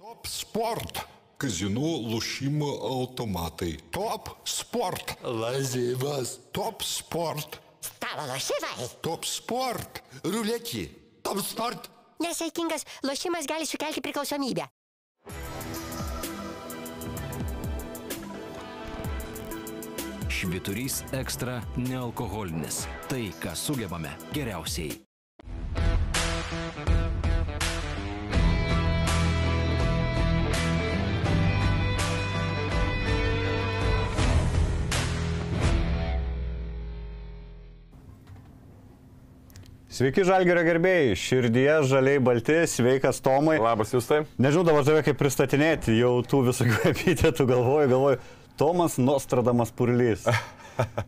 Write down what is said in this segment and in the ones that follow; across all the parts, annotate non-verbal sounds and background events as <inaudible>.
Top Sport. Kazinų lošimo automatai. Top Sport. Lažybos. Top Sport. Stalo lošimai. Top Sport. Ruletį. Top sport. Nesaikingas lošimas gali sukelti priklausomybę. Šviturys ekstra nealkoholinis. Tai, ką sugebame geriausiai. Sveiki, Žalgerio gerbėjai. Širdyje žaliai balti, sveikas Tomai. Labas jūs tai. Nežinau dabar tave kaip pristatinėti, jau tų visokių <laughs> epitetų galvoju, galvoju. Tomas Nostradamas Purlys. <laughs>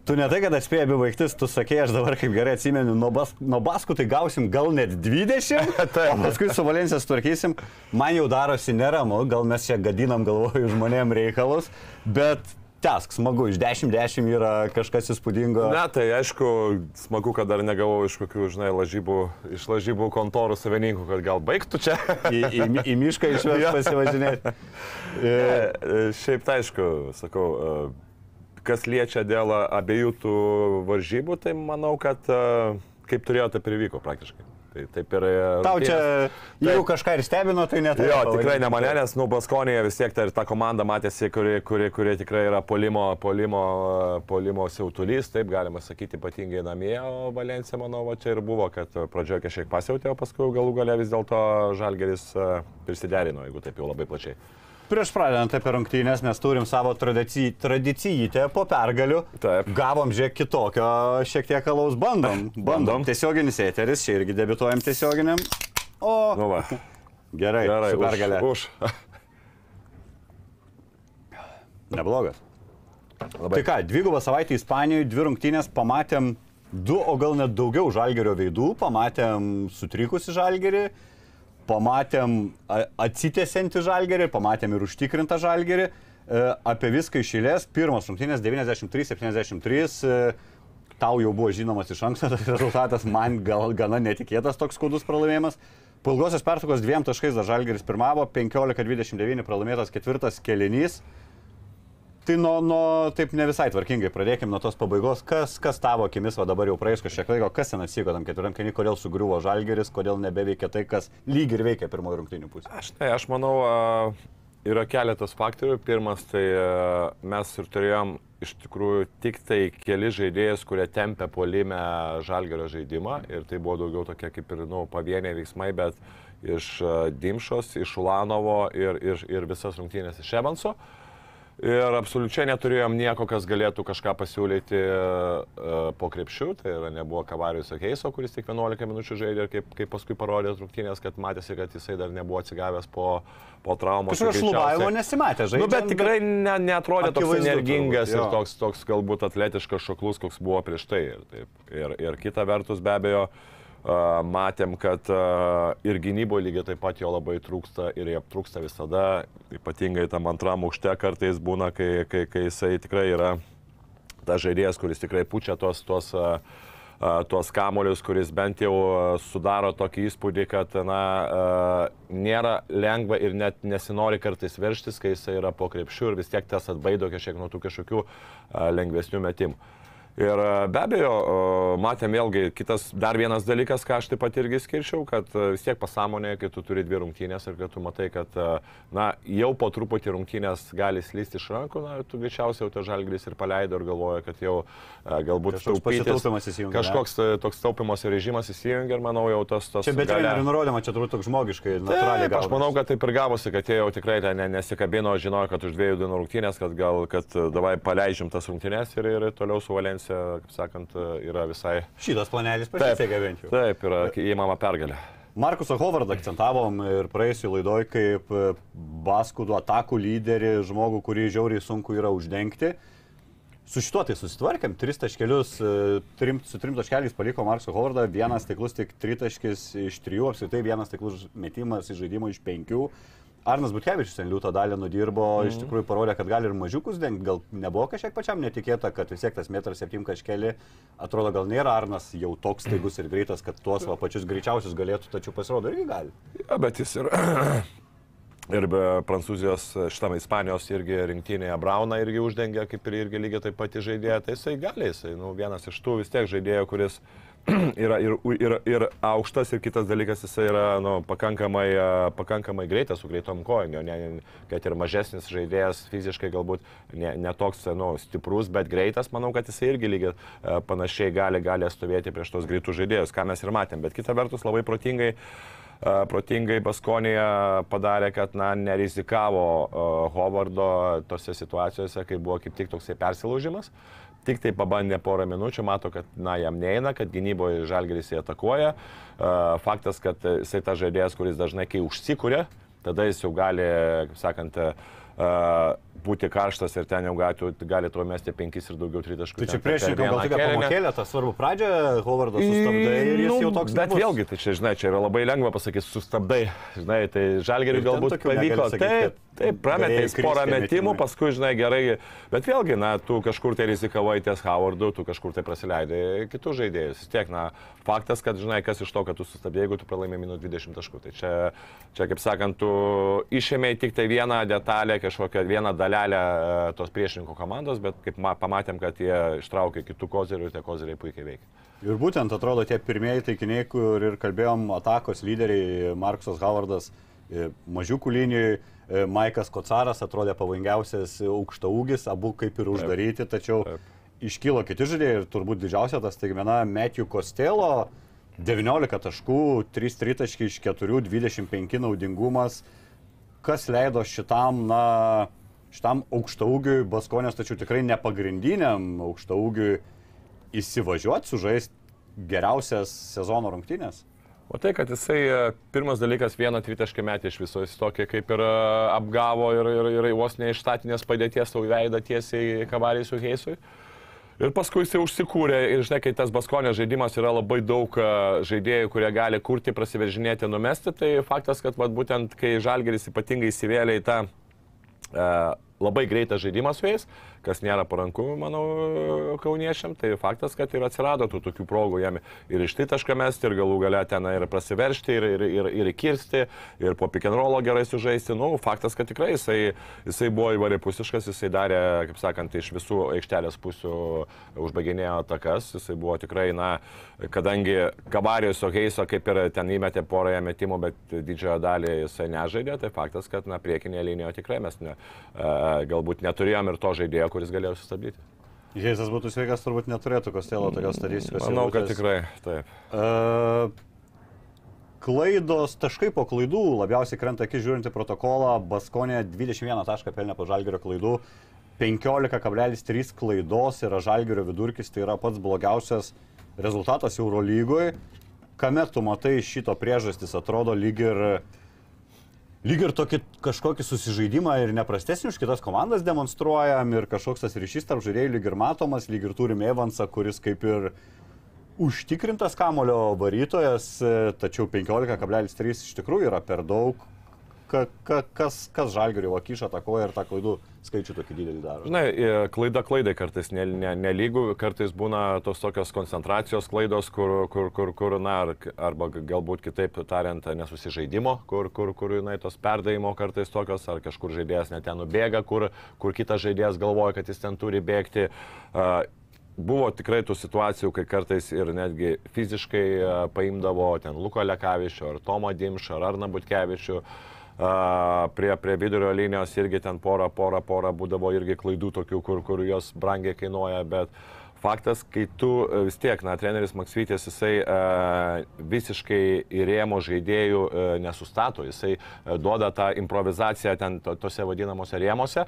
Tu ne tai, kad atspėjai abi baigtis, tu sakėjai, aš dabar kaip gerai atsimenu, nuo, bas, nuo baskų tai gausim gal net 20, <laughs> o paskui su Valencija sutvarkysim. Man jau darosi neramu, gal mes čia gadinam galvoju žmonėm reikalus, bet tesk, smagu, iš 10-10 yra kažkas įspūdingo. Ne, tai aišku, smagu, kad dar negavau iš kokių, žinai, lažybų, iš lažybų kontorų savininkų, kad gal baigtų čia. Į, į, į <laughs> mišką išveš Jo. pasivažinėti. <laughs> E, e, Šiaip tai aišku, sakau, e, kas liečia dėl abiejų tų varžybų, tai manau, kad e, kaip turėjo, taip ir vyko praktiškai. Tai taip ir... e, Tau čia, rungtynės- jeigu kažką ir stebino, tai net. Jo, tikrai ne mane, nes, nu, Baskonėje vis tiek ta, ta komanda matėsi, kuri, kuri, kuri tikrai yra polimo, polimo, polimo siautulys, taip galima sakyti, ypatingai namie, o Valencija, manau, va, čia ir buvo, kad pradžioje kažkiek pasiautė, o paskui galų gale vis dėlto Žalgeris e, prisiderino, jeigu taip jau labai plačiai. Prieš pradedant apie rungtynės mes turim savo tradici- tradiciją po pergalių. Taip. Gavom žiek kitokio, šiek tiek alaus bandom. Bandom. Bandom. Tiesioginis eteris, čia irgi debituojam tiesioginiam. O, Nu, va, gerai, gerai, su pergalė. Už. už. Neblogas. Labai. Tai ką, dvigubą savaitę Ispanijoje, dvi rungtynės, pamatėm du, o gal net daugiau žalgerio veidų, pamatėm sutrikusi žalgerį, pamatėm a- atsitęsiantį žalgerį, pamatėm ir užtikrintą žalgerį. E, apie viską iš eilės. Pirmas rungtynės 93-73. E, tau jau buvo žinomas iš anksto <laughs> tas rezultatas, man gal gana netikėtas toks skaudus pralaimėjimas. Po ilgosios pertraukos dviem taškais dar žalgeris pirmavo, 15-29 pralaimėtas ketvirtas kelinys. Tai nuo, nuo taip ne visai tvarkingai pradėkime nuo tos pabaigos. Kas, kas tavo akimis, va dabar jau praeis kažkiek laiko, kas ten atsiko tam ketvirtam keliui, kodėl sugriuvo žalgeris, kodėl nebeveikia tai, kas lyg ir veikia pirmojo rungtinių pusė. Aš, tai, aš manau, yra keletas faktorių. Pirmas, tai mes ir turėjom iš tikrųjų tik tai keli žaidėjus, kurie tempė polime žalgerio žaidimą ir tai buvo daugiau tokie kaip ir nu, pavieniai veiksmai, bet iš Dimšos, iš Ulanovo ir, ir, ir visas rungtynės iš Evanso. Ir absoliučiai neturėjom nieko, kas galėtų kažką pasiūlyti uh, po krepšių. Tai yra, nebuvo Kavarijus Akeiso, kuris tik 11 minučių žaidė ir kaip, kaip paskui parodė rungtynės, kad matėsi, kad jisai dar nebuvo atsigavęs po, po traumos. Kažkokio šlubavimo nesimatė, žaidžiant. Nu, bet tikrai ne, neatrodė toks energingas turbūt, ir toks, toks galbūt atletiškas šoklus, koks buvo prieš tai. Ir, taip. ir, ir kita vertus, be abejo, a, matėm, kad ir gynyboje lygiai taip pat jo labai trūksta ir jie trūksta visada, ypatingai tam antram aukšte kartais būna, kai, kai, kai jisai tikrai yra tas žaidėjas, kuris tikrai pučia a, a, tuos kamolius, kuris bent jau sudaro tokį įspūdį, kad na, nėra lengva ir net nesinori kartais verštis, kai jisai yra po krepšių ir vis tiek tas atbaido kažkiek nuo tų kažkokių lengvesnių metimų. Ir a, be abejo, matėm vėlgi kitas dar vienas dalykas, ką aš taip pat irgi skirčiau, kad a, vis tiek pasąmonėje, kai tu turi dvi rungtynės ir kad tu matai, kad a, na, jau po truputį rungtynės gali slysti iš rankų, na, tu greičiausiai jau tą žalgris ir paleido ir galvoja, kad jau galbūt taupytis-? Kažkoks toks taupimos režimas įsijungia ir manau jau tas... tas Čia be galia- trenerių nurodymą, čia turbūt toks žmogiškai, natūraliai Taip, aš manau, kad taip ir gavosi, kad jie jau tikrai ne- nesikabino, žinojo, kad už dviejų dienų rungtynės, kad gal, kad e, davai paleidžiam tas rungtynės ir, ir toliau su Valencija, kaip sakant, yra visai... Šitas planelis pasisekė bent jau. Taip, yra įmama pergalė. Markusą Hovardą akcentavom ir praėjusiu laidoj kaip e, baskų atakų lyderį, žmogų, kurį žiauriai sunku yra uždengti. Su šituo tai susitvarkėm, tris taškelius, e, trim, su trim taškeliais paliko Markusą Hovardą, vienas taiklus tik tritaškis iš trijų, apskritai vienas taiklus metimas iš žaidimo iš penkių. Arnas Butkevičius ten liūto dalį nudirbo, mm. iš tikrųjų parodė, kad gali ir mažiukus dengti, gal nebuvo kažkiek pačiam netikėta, kad vis tiek tas metras septym kažkeli, atrodo, gal nėra Arnas jau toks staigus ir greitas, kad tuos va, pačius greičiausius galėtų, tačiau pasirodo irgi gali. Ja, bet jis yra, <clears throat> Ir be Prancūzijos, šitame Ispanijos irgi rinktinėje Brauną irgi uždengia, kaip ir irgi lygiai taip pat žaidėja, tai jisai gali, jisai nu, vienas iš tų vis tiek žaidėjų, kuris <clears throat> yra ir, ir, ir aukštas, ir kitas dalykas, jisai yra nu, pakankamai, pakankamai greitas, su greitom kojom, ne, kad ir mažesnis žaidėjas fiziškai galbūt ne, ne toks nu, stiprus, bet greitas, manau, kad jisai irgi lygiai panašiai gali, gali stovėti prieš tos greitų žaidėjus, ką mes ir matėm, bet kita vertus labai protingai protingai Baskonija padarė, kad na, nerizikavo Hovardo tose situacijose, kai buvo kaip tik toksai persilaužimas. Tik tai pabandė porą minučių, mato, kad na, jam neina, kad gynyboje žalgeris jį atakuoja. Faktas, kad jisai ta žaidėjas, kuris dažnai kai užsikūrė, tada jis jau gali, kaip sakant, būti karštas ir ten jau gali, gali tuo mesti penkis ir daugiau tritaškų. Tai čia priešininkai gal tokia pamokėlė, tas svarbu pradžioje, Hovardas sustabdai ir jis nu, jau toks. Bet nebus. vėlgi, tai čia, žinai, čia yra labai lengva pasakyti, sustabdai, žinai, tai žalgeriui galbūt pavyko. Taip, taip, prametė jis porą metimų, paskui, žinai, gerai, bet vėlgi, na, tu kažkur tai rizikavai ties Howardu, tu kažkur tai prasileidai kitus žaidėjus. Vis tiek, na, faktas, kad, žinai, kas iš to, kad tu sustabdai, jeigu tu pralaimė minus 20 taškų. Tai čia, čia kaip sakant, tu išėmėjai tik tai vieną detalę, kažkokią vieną dalelę e, tos priešininkų komandos, bet kaip ma, pamatėm, kad jie ištraukė kitų kozerių ir tie kozeriai puikiai veikia. Ir būtent atrodo tie pirmieji taikiniai, kur ir kalbėjom, atakos lyderiai Marksas Howardas, e, mažiukų linijai, e, Maikas Kocaras atrodė pavojingiausias aukšta ūgis, abu kaip ir uždaryti, tačiau Taip. iškylo kiti žaidėjai ir turbūt didžiausia tas taigmena Matthew Costello, 19 taškų, 3 tritaškiai iš 4, 25 naudingumas, kas leido šitam, na, šitam aukštaūgiui Baskonės, tačiau tikrai ne pagrindiniam aukštaūgiui įsivažiuoti, sužaisti geriausias sezono rungtynės. O tai, kad jisai e, pirmas dalykas vieną tritaškį metį iš viso, jis tokį kaip ir e, apgavo ir, ir, ir vos ne iš statinės padėties savo veidą tiesiai kavaliai su Heisui. Ir paskui jisai užsikūrė ir žinai, kai tas baskonio žaidimas yra labai daug e, žaidėjų, kurie gali kurti, prasiveržinėti, numesti, tai faktas, kad vat, būtent kai Žalgeris ypatingai įsivėlė į tą e, labai greitą žaidimą su jais, kas nėra paranku, manau, kauniešiam, tai faktas, kad ir atsirado tų tokių progų jam ir iš tai tašką mesti, ir galų galę ten ir prasiveršti, ir, ir, ir, ir kirsti, ir po rollo gerai sužaisti. Nu, faktas, kad tikrai jisai, jisai buvo įvairiapusiškas, jisai darė, kaip sakant, iš visų aikštelės pusių užbaiginėjo atakas, jisai buvo tikrai, na, kadangi Kavarijos Oheiso kaip ir ten įmetė porą metimų, bet didžiąją dalį jisai nežaidė, tai faktas, kad, na, priekinėje linijoje tikrai mes ne, galbūt neturėjom ir to žaidėjo, kuris galėjo sustabdyti. Heisas būtų sveikas, turbūt neturėtų Kostelo tokios statistikos. Manau, kad tikrai taip. E, klaidos, taškai po klaidų, labiausiai krenta akis žiūrint į protokolą, Baskonė 21 tašką pelnė po žalgerio klaidų, 15,3 klaidos yra žalgerio vidurkis, tai yra pats blogiausias rezultatas Eurolygoje. Kame tu matai šito priežastis, atrodo lyg ir, lyg ir tokį kažkokį susižaidimą ir neprastesnį už kitas komandas demonstruojam ir kažkoks tas ryšys tarp žaidėjų lyg ir matomas, lyg ir turim Evansą, kuris kaip ir užtikrintas kamulio varytojas, tačiau 15,3 iš tikrųjų yra per daug. Ka, ka, kas kas žalgerio vakyšą atakoja ir tą klaidų skaičių tokį didelį daro? Žinai, e, klaida klaidai kartais nelygų, ne, ne nelygų, kartais būna tos tokios koncentracijos klaidos, kur, kur, kur, kur na, ar- arba galbūt kitaip tariant, nesusižaidimo, kur, kur, kur jinai tos perdavimo kartais tokios, ar kažkur žaidėjas net ten nubėga, kur, kur kitas žaidėjas galvoja, kad jis ten turi bėgti. Uh, Buvo tikrai tų situacijų, kai kartais ir netgi fiziškai paimdavo ten Luko Lekavičių, ar Tomo Dimšą, ar Arna Butkevičių. A, Prie, prie vidurio linijos irgi ten porą, porą, porą būdavo irgi klaidų tokių, kur, kur jos brangiai kainuoja, bet faktas, kai tu e, vis tiek, na, treneris Maksvytis, jisai e, visiškai įrėmo žaidėjų e, nesustato, jisai e, duoda tą improvizaciją ten to, tose vadinamosi rėmose.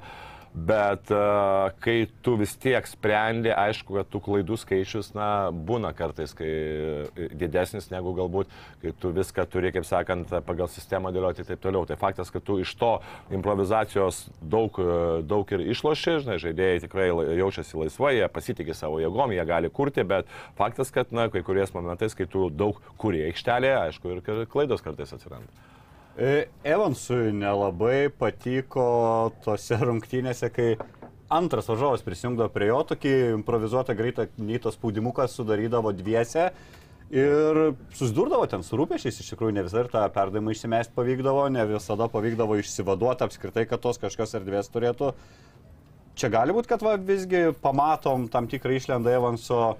Bet uh, kai tu vis tiek sprendi, aišku, kad tų klaidų skaičius, na, būna kartais, kai e, didesnis negu galbūt, kai tu viską turi, kaip sakant, pagal sistemą dėlioti ir taip toliau. Tai faktas, kad tu iš to improvizacijos daug, e, daug ir išloši, žinai, žaidėjai tikrai jaučiasi laisvai, jie pasitikė savo jėgom, jie gali kurti, bet faktas, kad, na, kai kuriais momentais, kai tu daug kuri aikštelėje, aišku, ir klaidos kartais atsiranda. E, Evansui nelabai patiko tose rungtynėse, kai antras važiavas prisijungdavo prie jo, tokį improvizuotą greitą neitą spaudimuką sudarydavo dviese Ir susidurdavo ten su rūpešiais, iš tikrųjų ne visą ir tą perdavimą išsimest pavykdavo, ne visada pavykdavo išsivaduoti apskritai, kad tos kažkokios erdvės turėtų. Čia gali būti, kad va, visgi pamatom tam tikrą išlendą Evanso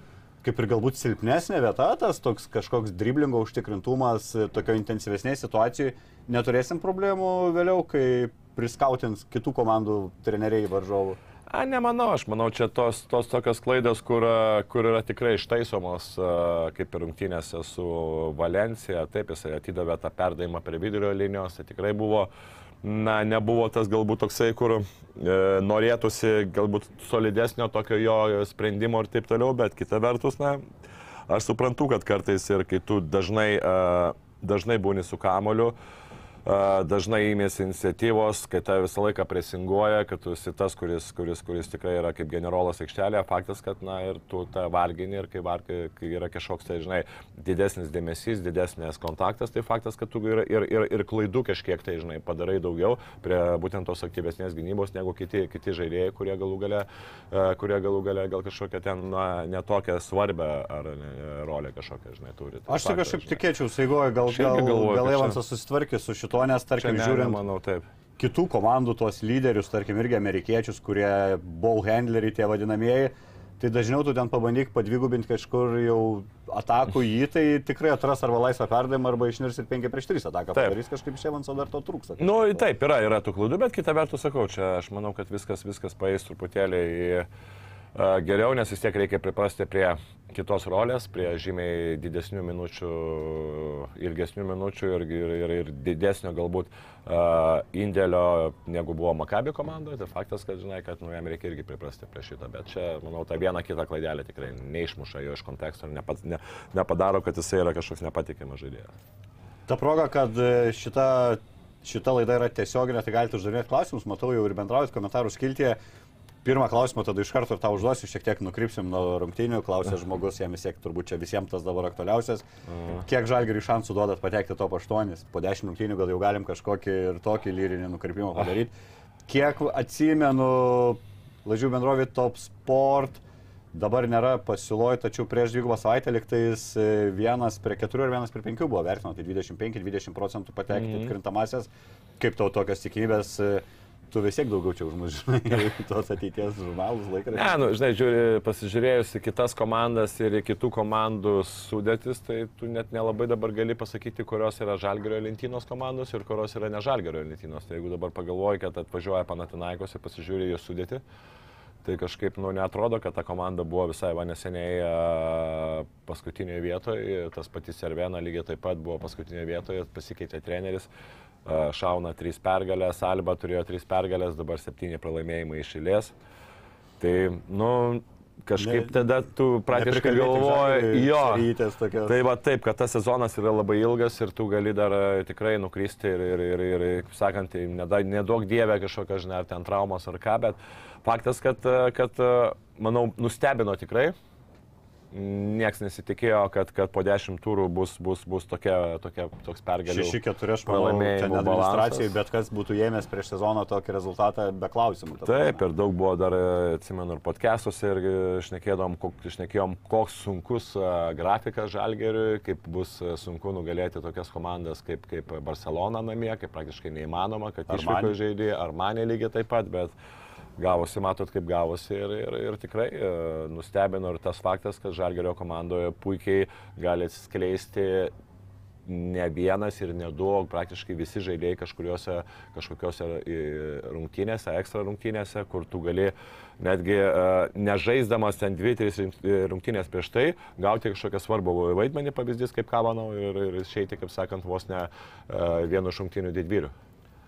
kaip ir galbūt silpnesnė vieta, tas toks kažkoks driblingo užtikrintumas tokio intensyvesnėje situacijoje, neturėsim problemų vėliau, kai priskautins kitų komandų treneriai varžovų. A, nemanau, aš manau, čia tos, tos tokios klaidos, kur, kur yra tikrai ištaisomos, kaip ir rungtynėse su Valencija, taip jisai atidavė tą perdavimą prie vidurio linijos, tai tikrai buvo, na, nebuvo tas galbūt toksai, kur e, norėtųsi galbūt solidesnio tokio jo sprendimo ir taip toliau, bet kita vertus, na, aš suprantu, kad kartais ir kai tu dažnai, a, dažnai būni su kamoliu, dažnai įmėsi iniciatyvos, kai tave visą laiką presinguoja, kad tu esi tas, kuris, kuris, kuris tikrai yra kaip generolas aikštelėje. Faktas, kad, na, ir tu tą varginį ir kai, vargi, kai yra kažkoks, tai, žinai, didesnis dėmesys, didesnės kontaktas, tai faktas, kad tu ir, ir, ir, ir klaidų kažkiek, tai, žinai, padarai daugiau prie būtent tos aktyvesnės gynybos negu kiti, kiti žaidėjai, kurie galų gale, kurie galų gale gal kažkokią ten, na, netokią svarbę ar ne, rolę kažkokią, žinai, turi. Tai Aš tik kažkaip tikėčiau, Saigoje, gal, gal, gal čia- Evansas susitvarkė su šito, nes, tarkim, ne, žiūrint manau, taip. kitų komandų tuos lyderius, tarkim, irgi amerikiečius, kurie ball handleriai tie vadinamieji, tai dažniau tu ten pabandyk padvigubinti kažkur jau atakų jį, tai tikrai atras arba laisvą perdavimą, arba išnirs ir 5 prieš 3 ataką Taip. padarys, kažkaip iš Evanso dar to trūksta. Nu, taip, yra, yra tų klaidų, bet kita vertus sakau, čia aš manau, kad viskas, viskas paės truputėlį į, geriau, nes vis tiek reikia priprasti prie kitos rolės, prie žymiai didesnių minučių, ilgesnių minučių ir, ir, ir, ir didesnio galbūt a, indėlio negu buvo Makabi komandoje. Tai faktas, kad žinai, kad nu, jam reikia irgi priprasti prie šito, bet čia, manau, ta viena kita klaidelė tikrai neišmuša jo iš konteksto ir nepat, ne, nepadaro, kad jisai yra kažkoks nepatikimas žaidėjas. Ta proga, kad e, šita, šita laida yra tiesioginė, tai galite uždavinėti klausimus, matau jau ir bendraujat komentarų skiltyje. Pirmą klausimą tada iš karto ir tau užduosiu, šiek tiek nukrypsim nuo rungtynių, klausė žmogus, jam vis tiek turbūt čia visiems tas dabar aktualiausias. Kiek žalgerių šansų duodat patekti top 8, po 10 rungtynių gal jau galim kažkokį ir tokį lyrinį nukrypimą padaryti. Kiek atsimenu, lažių bendrovė Top Sport, dabar nėra pasiūloj, tačiau prieš dvigubą savaitę liktais e, vienas prie keturių ir vienas prie penkių buvo vertinama, tai 25-20 procentų patekti mm. atkrintamasias. Kaip tau tokios tikimybės, e, tu vis tiek daugiau čia už mus žinai, <laughs> tos ateities žurnalus laikraščius. Ne, nu, žinai, žiūri, pasižiūrėjus į kitas komandas ir į kitų komandų sudėtis, tai tu net nelabai dabar gali pasakyti, kurios yra žalgerio lentynos komandos ir kurios yra nežalgerio lentynos. Tai jeigu dabar pagalvoji, kad atvažiuoja Panatinaikos ir pasižiūri jų sudėti, tai kažkaip, nu, netrodo, kad ta komanda buvo visai va neseniai paskutinėje vietoje, tas patys Servena lygiai taip pat buvo paskutinėje vietoje, pasikeitė treneris, šauna trys pergalės, Alba turėjo trys pergalės, dabar septyni pralaimėjimai iš eilės. Tai, nu, kažkaip Ne- tada tu praktiškai galvoji, jo. Tai va taip, kad tas sezonas yra labai ilgas ir tu gali dar e, tikrai nukristi ir, ir, ir, ir kaip sakant, tai neda- nedaug dievė kažkokia, žinai, ar ten traumos ar ką, bet faktas, kad, e, kad e, manau, nustebino tikrai. Niekas nesitikėjo, kad, kad po dešimt turų bus, bus, bus tokia, tokia, toks pergalių. 6-4 aš manau, čia ne administracijai, bet kas būtų ėmęs prieš sezoną tokį rezultatą be klausimų. ta Taip, ir daug buvo dar, e, atsimenu, ir podcastuose ir šnekėdom, kok, šnekėjom, koks sunkus e, grafikas žalgeriui, kaip bus e, sunku nugalėti tokias komandas kaip, kaip Barcelona namie, kaip praktiškai neįmanoma, kad išvyko žaidėjai, ar mane lygiai taip pat, bet gavosi, matot, kaip gavosi ir, ir, ir tikrai e, nustebino ir tas faktas, kad žalgerio komandoje puikiai gali atsiskleisti ne vienas ir ne du, o praktiškai visi žaidėjai kažkuriuose, kažkokiuose e, rungtynėse, ekstra rungtynėse, kur tu gali netgi e, nežaisdamas ten dvi, tris rungtynės prieš tai, gauti kažkokią svarbų vaidmenį, pavyzdys kaip Kavanau ir, ir išeiti, kaip sakant, vos ne vienu iš rungtynių didvyrių.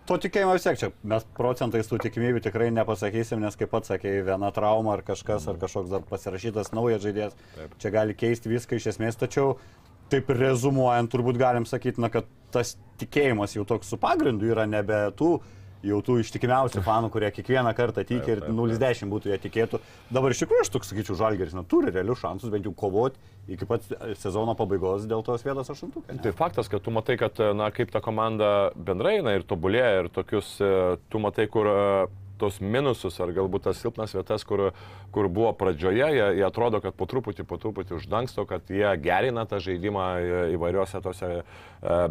To tikėjimo vis tiek čia mes procentais tų tikimybių tikrai nepasakysim, nes kaip pats sakėjai, viena trauma ar kažkas, ar kažkoks dar pasirašytas naujas žaidėjas, Taip. čia gali keisti viską iš esmės, tačiau taip rezumuojant, turbūt galim sakyti, na, kad tas tikėjimas jau toks su pagrindu yra nebe tų jau tų ištikimiausių fanų, kurie kiekvieną kartą tikė ir taip, taip. 0-10 būtų jie tikėtų. Dabar iš tikrųjų aš toks sakyčiau, Žalgeris na, turi realius šansus bent jau kovoti iki pat sezono pabaigos dėl tos vietos aštuntukė. Tai faktas, kad tu matai, kad, na, kaip ta komanda bendrai eina ir tobulėja ir tokius, e, tu matai, kur e, tos minusus ar galbūt tas silpnas vietas, kur, kur buvo pradžioje, jie, jie atrodo, kad po truputį, po truputį uždangsto, kad jie gerina tą žaidimą e, įvairiuose tose e,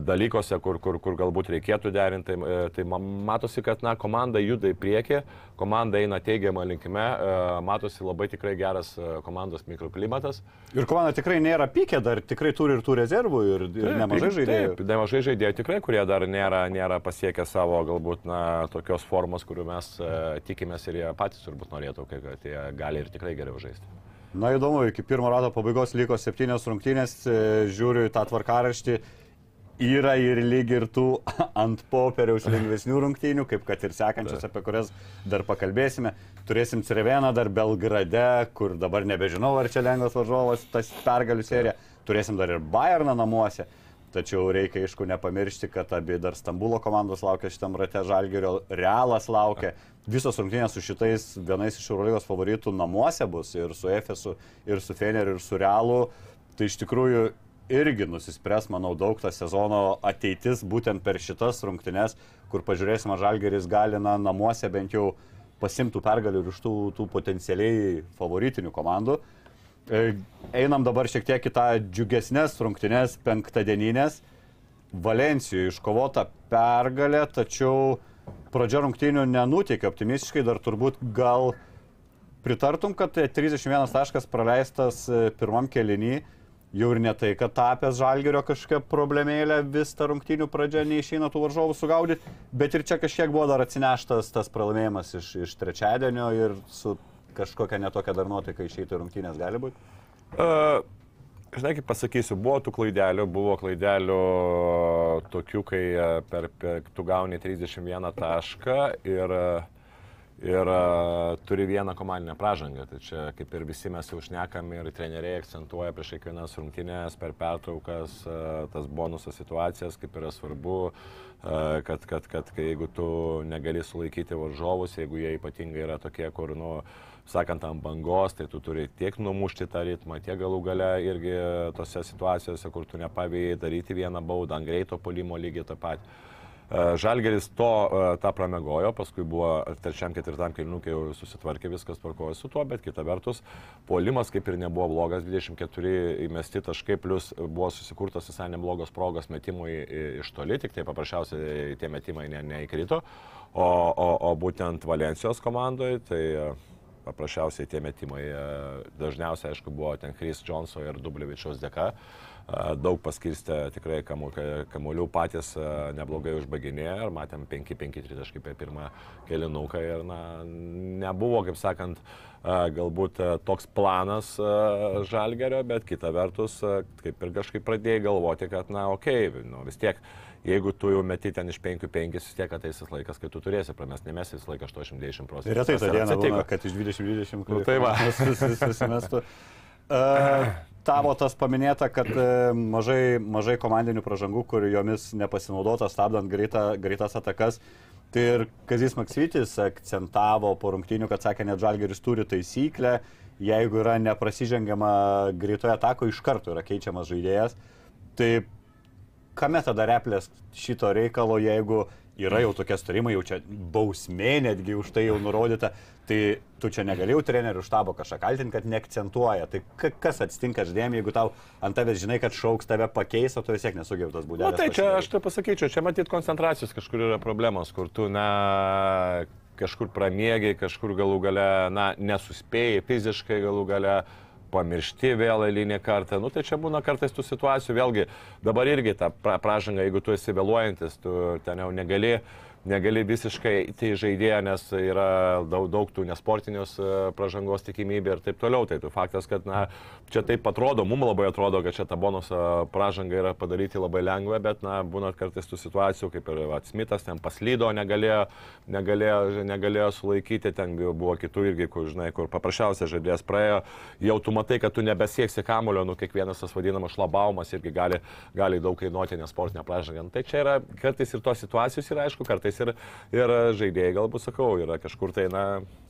dalykuose, kur, kur, kur galbūt reikėtų derinti. Tai, e, tai ma- matosi, kad na, komanda juda į priekį, komanda eina teigiamą linkime, e, matosi labai tikrai geras e, komandos mikroklimatas. Ir komanda tikrai nėra pykė, dar tikrai turi ir tų rezervų, ir, ir nemažai žaidėjų. Taip, nemažai žaidėjų tikrai, kurie dar nėra, nėra pasiekę savo galbūt na, tokios formos, kurių mes e, tikimės ir jie patys turbūt norėtų, kad jie gali ir tikrai geriau žaisti. Na įdomu, iki pirmo rato pabaigos liko septynios rungtynės, žiūriu į tą tvarkaraštį. Yra ir lyg ir tų <laughs> ant popieriaus lengvesnių rungtynių, kaip kad ir sekančios, apie kurias dar pakalbėsime. Turėsim Cerveną dar Belgrade, kur dabar nebežinau, ar čia lengvas varžovas, tas pergalių serija. Turėsim dar ir Bayerną namuose. Tačiau reikia, aišku, nepamiršti, kad abi dar Stambulo komandos laukia šitam rate, Žalgerio Realas laukia. Visos rungtynės su šitais vienais iš Eurolygos favoritų namuose bus ir su Efesu, ir su Feneriu, ir su Realu. Tai iš tikrųjų irgi nusispręs, manau, daug tą sezono ateitis būtent per šitas rungtynes, kur pažiūrėsim, ar Žalgeris gali na, namuose bent jau pasimtų pergalių ir iš tų, tų potencialiai favoritinių komandų. E, Einam dabar šiek tiek į tą džiugesnės rungtynes, penktadieninės. Valencijoje iškovota pergalė, tačiau pradžia rungtynių nenuteikia optimistiškai, dar turbūt gal pritartum, kad tai 31 taškas praleistas e, pirmam kelinį, jau ir ne tai, kad tapęs žalgerio kažkokia problemėlė, vis ta rungtynių pradžia neišeina tų varžovų sugaudyti, bet ir čia kažkiek buvo dar atsineštas tas pralaimėjimas iš, iš trečiadienio ir su kažkokia netokia dar nuotaika išeiti rungtynės gali būti. Uh, žinai, kaip pasakysiu, buvo tų klaidelių, buvo klaidelių tokių, kai e, per, per, tu gauni 31 tašką ir, e, ir e, turi vieną komandinę pražangą. Tai čia kaip ir visi mes jau šnekam ir treneriai akcentuoja prieš kiekvienas rungtynės, per pertraukas, e, tas bonusas situacijas, kaip yra svarbu, e, kad, kad, kad jeigu tu negali sulaikyti varžovus, jeigu jie ypatingai yra tokie, kur, nu, sakant, ant bangos, tai tu turi tiek numušti tą ritmą, tiek galų gale irgi tose situacijose, kur tu nepavėjai daryti vieną baudą, ant greito polimo lygiai tą patį. E, Žalgeris to e, tą pramegojo, paskui buvo trečiam, ketvirtam kilnukai jau susitvarkė viskas tvarkojo su tuo, bet kita vertus, puolimas kaip ir nebuvo blogas, 24 įmesti taškai, plus buvo susikurtas visai neblogos progos metimui iš toli, tik tai paprasčiausiai tie metimai ne, neįkrito, o, o, o būtent Valencijos komandoje, tai e, paprasčiausiai tie metimai dažniausiai, aišku, buvo ten Chris Johnso ir Dublievičiaus dėka. E, Daug paskirstė tikrai kamu- kamuolių patys e, neblogai užbaginėjo ir matėm 5-5 taškai per pirmą kelinuką ir na, nebuvo, kaip sakant, e, galbūt e, toks planas e, žalgerio, bet kita vertus, e, kaip ir kažkaip pradėjai galvoti, kad, na, okei, okay, nu, vis tiek jeigu tu jau meti ten iš 5-5, vis tiek ateis tas laikas, kai tu turėsi pramest, nemesi visą laiką 80-90 procentų. Ir retai tą dieną atsitiko. kad iš 2020 Nu, tai va. susimestų. Uh, tavo tas paminėta, kad uh, mažai, mažai komandinių pražangų, kur jomis nepasinaudota, stabdant greita, greitas atakas. Tai ir Kazis Maksytis akcentavo po rungtynių, kad sakė, net Žalgeris turi taisyklę, jeigu yra neprasižengiama greitoje atako, iš karto yra keičiamas žaidėjas. Tai kame tada replės šito reikalo, jeigu yra jau tokie starimai, jau čia bausmė netgi už tai jau nurodyta, tai tu čia negalėjau trenerių štabo kažką kaltinti, kad neakcentuoja. Tai ka- kas atsitinka ždėm, jeigu tau ant tavęs žinai, kad šauks tave pakeis, o tu vis tiek nesugebėtas būti. Na tai čia aš tai pasakyčiau, čia matyt koncentracijos kažkur yra problemos, kur tu, na, kažkur pramėgiai, kažkur galų gale, na, nesuspėjai fiziškai galų gale pamiršti vėl eilinį kartą. Nu, tai čia būna kartais tų situacijų, vėlgi, dabar irgi ta pra pražanga, jeigu tu esi vėluojantis, tu ten jau negali, negali visiškai tai žaidėja, nes yra daug, daug tų nesportinius e, pražangos tikimybė ir taip toliau. Tai tu faktas, kad, na, čia taip atrodo, mums labai atrodo, kad čia ta bonuso pražanga yra padaryti labai lengva, bet, na, būna kartais tų situacijų, kaip ir Atsmitas ten paslydo, negalėjo, negalėjo, negalėjo sulaikyti, ten buvo kitų irgi, kur, žinai, kur paprasčiausiai žaidėjas praėjo, jau tu matai, kad tu nebesieksi kamulio, nu, kiekvienas tas vadinamas šlabaumas irgi gali, gali daug kainuoti nesportinę pražangą. Nu, Tai čia yra kartais ir tos situacijos yra, aišku, kartais ir, ir žaidėjai, galbūt sakau, yra kažkur tai, na,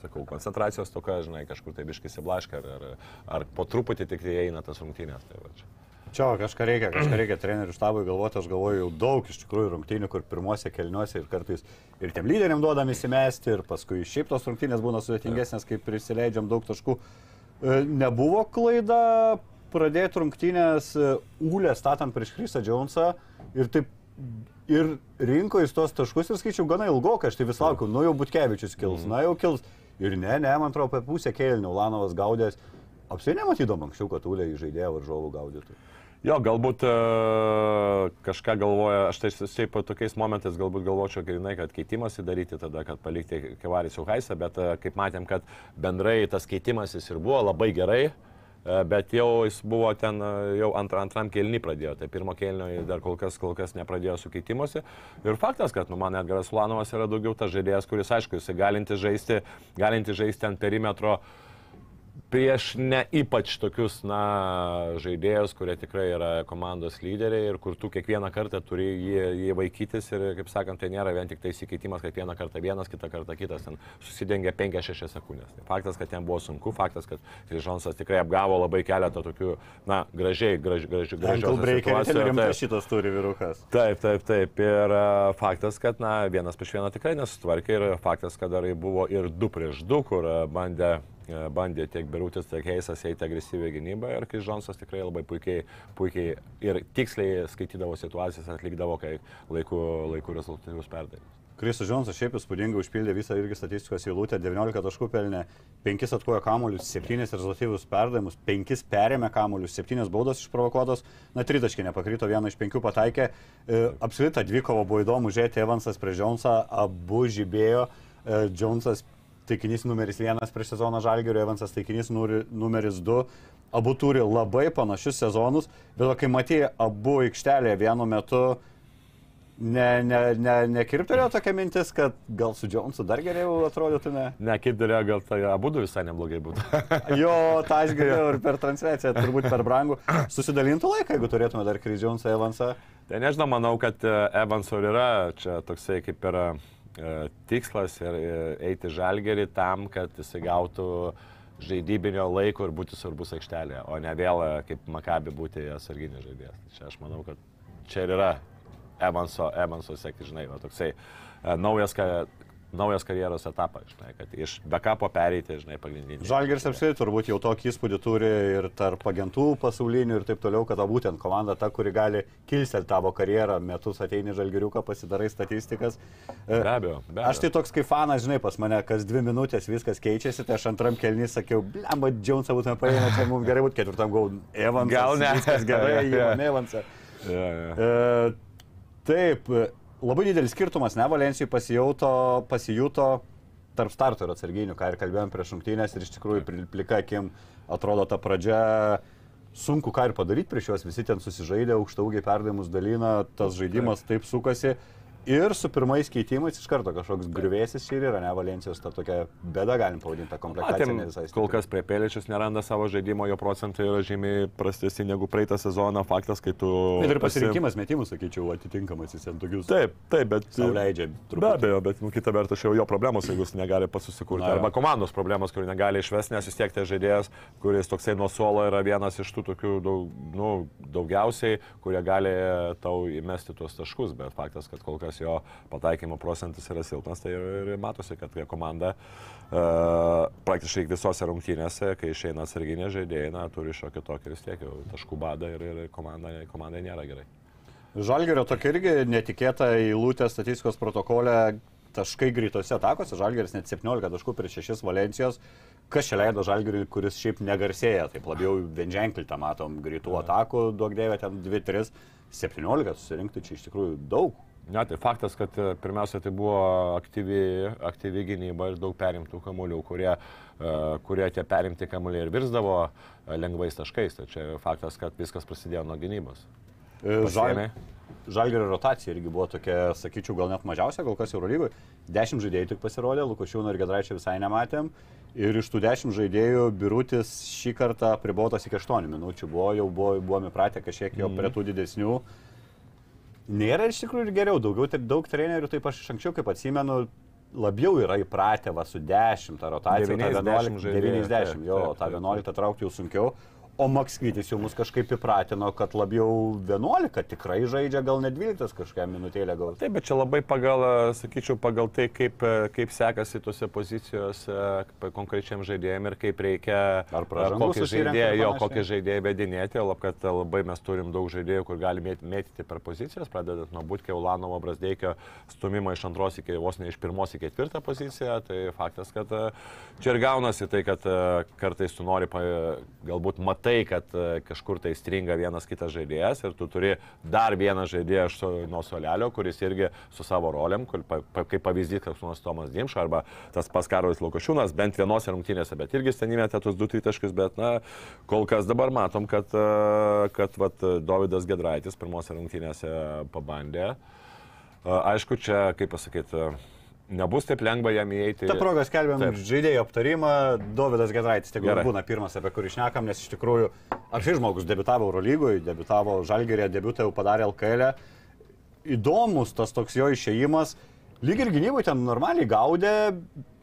sakau, koncentracijos toka, žinai, kažkur tai biškis įblaška, ar, ar, ar po truputį tik tai eina tas rungtynės. Tai va čia. Čia kažką reikia, kažką reikia trenerių štabui galvoti, aš galvoju jau daug iš tikrųjų rungtynių, kur pirmuose kelniuose ir kartais ir tiem lyderiam duodam įsimesti ir paskui šiaip tos rungtynės būna sudėtingesnės, kai prisileidžiam daug taškų. E, Nebuvo klaida pradėti rungtynės e, Ūlę statant prieš Krysą Džonsą ir taip ir rinko jis tos taškus ir skaičiau gana ilgokai, aš tai vis laukiu, nu jau Butkevičius kils, na jau kils. Ir ne, ne, man atrodo, apie pusę kėlinio Ulanovas gaudės. Apsiai nematydom anksčiau, kad Ūlė į žaidėją varžovų gaudytų. Jo, galbūt e, kažką galvoja, aš tai šiaip tokiais momentais galbūt galvočiau grinai, kad keitimąsi daryti tada, kad palikti Kevaris Juhaisą, bet e, kaip matėm, kad bendrai tas keitimasis ir buvo labai gerai, e, bet jau jis buvo ten, e, jau antra, antram kelnį pradėjo, tai pirmo kelnio jis dar kol kas, kol kas nepradėjo su keitimuose. Ir faktas, kad nu, man Edgaras Ulanovas yra daugiau tas žaidėjas, kuris, aišku, jisai galinti žaisti, galinti žaisti ant perimetro prieš ne ypač tokius, na, žaidėjus, kurie tikrai yra komandos lyderiai ir kur tu kiekvieną kartą turi jį, jį vaikytis ir, kaip sakant, tai nėra vien tik tai įsikeitimas, kad vieną kartą vienas, kitą kartą kitas, ten susidengia 5-6 sekundės. Tai faktas, kad ten buvo sunku, faktas, kad Kryžonsas tikrai apgavo labai keletą tokių, na, gražiai, graž, graž, gražios Breikeris situacijų. <laughs> rimtas šitas turi vyrukas. Taip, taip, taip. Ir a, faktas, kad, na, vienas prieš vieną tikrai nesutvarkė ir faktas, kad dar buvo ir du prieš du, kur a, bandė, bandė tiek Birutis, tiek Heisas eiti agresyviai gynybą ir kai Džonsas tikrai labai puikiai, puikiai ir tiksliai skaitydavo situacijas, atlikdavo laiku, laiku rezultatyvus perdavimus. Krisas Džonsas šiaip įspūdingai užpildė visą irgi statistikos eilutę, 19 taškų pelnė, 5 atkojo kamuolius, 7 rezultatyvus perdavimus, 5 perėmė kamuolius, 7 baudos išprovokuotos, na 3 taškai nepakrito, vieną iš 5 pataikė. E, Apsirita dvikova buvo įdomu žiūrėti Evansas prieš Džonsą, abu žibėjo, E, Džonsas taikinys numeris 1 prieš sezoną Žalgirio, Evansas taikinys numeris 2. Abu turi labai panašius sezonus, bet kai matėjai abu aikštelėje vienu metu, Ne, ne, ne, nekirptelėjo tokia mintis, kad gal su Džonsu dar geriau atrodytume. Ne, kaip dėlė, gal tai abu du visai neblogai būtų. <laughs> Jo, tą aš girdėjau <laughs> ir per transliaciją, turbūt per brangų. Susidalintų laiką, jeigu turėtume dar Chris Jonesą, Evansą. Tai nežinau, manau, kad e, Evanso yra čia toksai kaip yra e, tikslas ir e, eiti žalgerį tam, kad jis gautų žaidybinio laiko ir būti svarbus aikštelėje, o ne vėl e, kaip Makabi būti atsarginis žaidėjas. Tai Čia aš manau, kad čia ir yra Evanso, Evanso sėkti, žinai, va, toksai e, naujas, naujas karjeros etapas, žinai, kad iš backupo pereiti, žinai, pagrindinį. Žalgeris apskritai turbūt jau tokį įspūdį turi ir tarp agentų pasaulinių ir taip toliau, kad ta būtent komanda ta, kuri gali kilstelti tavo karjerą, metus ateini žalgeriuką, pasidarai statistikas. Be abejo, be abejo. Aš tai toks kaip fanas, žinai, pas mane kas dvi minutės viskas keičiasi, tai aš antram kelnį sakiau, blemba, Džonsą būtume paėmę, čia mums gerai būtų, ketvirtam gau Evansas. Gal ne. Viskas gerai, <laughs> Evansą. Ja, ja. E, taip, labai didelis skirtumas, ne, Valencijai pasijuto, pasijuto tarp starto ir atsarginių, ką ir kalbėjom prieš rungtynės ir iš tikrųjų plika akim atrodo ta pradžia. Sunku ką ir padaryti prieš juos, visi ten susižaidė, aukštaugiai perdavimus dalina, tas žaidimas taip sukasi. Ir su pirmais keitimais iš karto kažkoks grįvėsis čia ir yra, ne, Valencijos ta tokia bėda, galim pavadinti tą ne visai kol kas prie Peličius neranda savo žaidimo, jo procentai yra žymiai prastesni negu praeitą sezoną. Faktas, kai tu... Bet ir pasi- pasirinkimas metimų, sakyčiau, atitinkamas jis ten tokius. Taip, taip, bet... Leidžia Be abejo, bet nu, kita vertus jau jo problemos, jeigu jis negali pats susikurti. Na. Arba komandos problemos, kur negali išvesti, nes vis tiek tai žaidėjas, kuris toksai nuo suolo yra vienas iš tų tokių daug, nu, daugiausiai, kurie gali tau įmesti tuos taškus, bet faktas, kad kol kas jo pataikymo procentas yra silpnas, tai ir, ir matosi, kad komanda uh, praktiškai visose rungtynėse, kai išeina atsarginė žaidėjai, na, turi šiokį tokį vis tiek taškų badą ir, ir komanda, komandai nėra gerai. Žalgerio tokia irgi netikėta eilutė statistikos protokole. Taškai greitose atakose, Žalgeris net 17 taškų prieš 6 Valencijos. Kas čia leido Žalgeriui, kuris šiaip negarsėja, taip labiau vienženklį tą matom, greitų atakų, daug dėvė ten 2-3, 17 susirinkti čia iš tikrųjų daug. Ne, tai faktas, kad e, pirmiausia tai buvo aktyvi, aktyvi gynyba ir daug perimtų kamuolių, kurie, e, kurie tie perimti kamuoliai ir virsdavo e, lengvais taškais. Tai čia faktas, kad viskas prasidėjo nuo gynybos. Pasiėmė. Žalgerio rotacija irgi buvo tokia, sakyčiau, gal net mažiausia, kol kas Eurolygui. 10 žaidėjų tik pasirodė, Lukošiūno ir Gedraičio visai nematėm. Ir iš tų 10 žaidėjų Birutis šį kartą pribotas iki 8 minučių buvo, jau buvo, buvome įpratę kažkiek jo prie tų didesnių. Nėra iš tikrųjų ir geriau, daugiau, daug trenerių, taip aš iš anksčiau, kaip atsimenu, labiau yra įpratę va su 10 tą rotaciją, tą 9, 11, 10 žaidėjų, 90, jo, tą taip, 11 traukti jau sunkiau. O Maksvytis jau mus kažkaip įpratino, kad labiau 11 tikrai žaidžia, gal net 12 kažkokią minutėlę gal. Taip, bet čia labai pagal, sakyčiau, pagal tai, kaip, kaip sekasi tose pozicijose konkrečiam žaidėjim ir kaip reikia, Ar ir žaidėją, jo, kokį žaidėją vedinėti, lab, kad labai mes turim daug žaidėjų, kur gali mėt- mėtyti per pozicijas, pradedant nuo Būtkė, Ulanovo, Brasdeikio, stumimo iš antros iki vos ne iš pirmos į ketvirtą poziciją, tai faktas, kad e, čia ir gaunasi tai, kad e, kartais tu nori, galbūt matai, kad e, kažkur tai stringa vienas kitas žaidėjas ir tu turi dar vieną žaidėją so- nuo solelio, kuris irgi su savo rolėm, kur, pa, pa, kaip pavyzdys, koks nors Tomas Dimša arba tas pas Karolis Lukošiūnas, bent vienose rungtynėse, bet irgi ten įmetė tus du tritaškius, bet na, kol kas dabar matom, kad, e, kad vat, Davidas Gedraitis pirmose rungtynėse pabandė. E, Aišku, čia, kaip pasakyti, nebus taip lengva jam įeiti. Ta proga skelbiam Taip. žaidėjų aptarimą. Dovydas Gedraitis, Gerai. būna pirmas, apie kurį šnekam, nes iš tikrųjų, ar šis žmogus debitavo Eurolygoje, debitavo Žalgerė, debutą jau padarė LKL. Įdomus tas toks jo išėjimas. Lyg ir gynybui ten normaliai gaudė,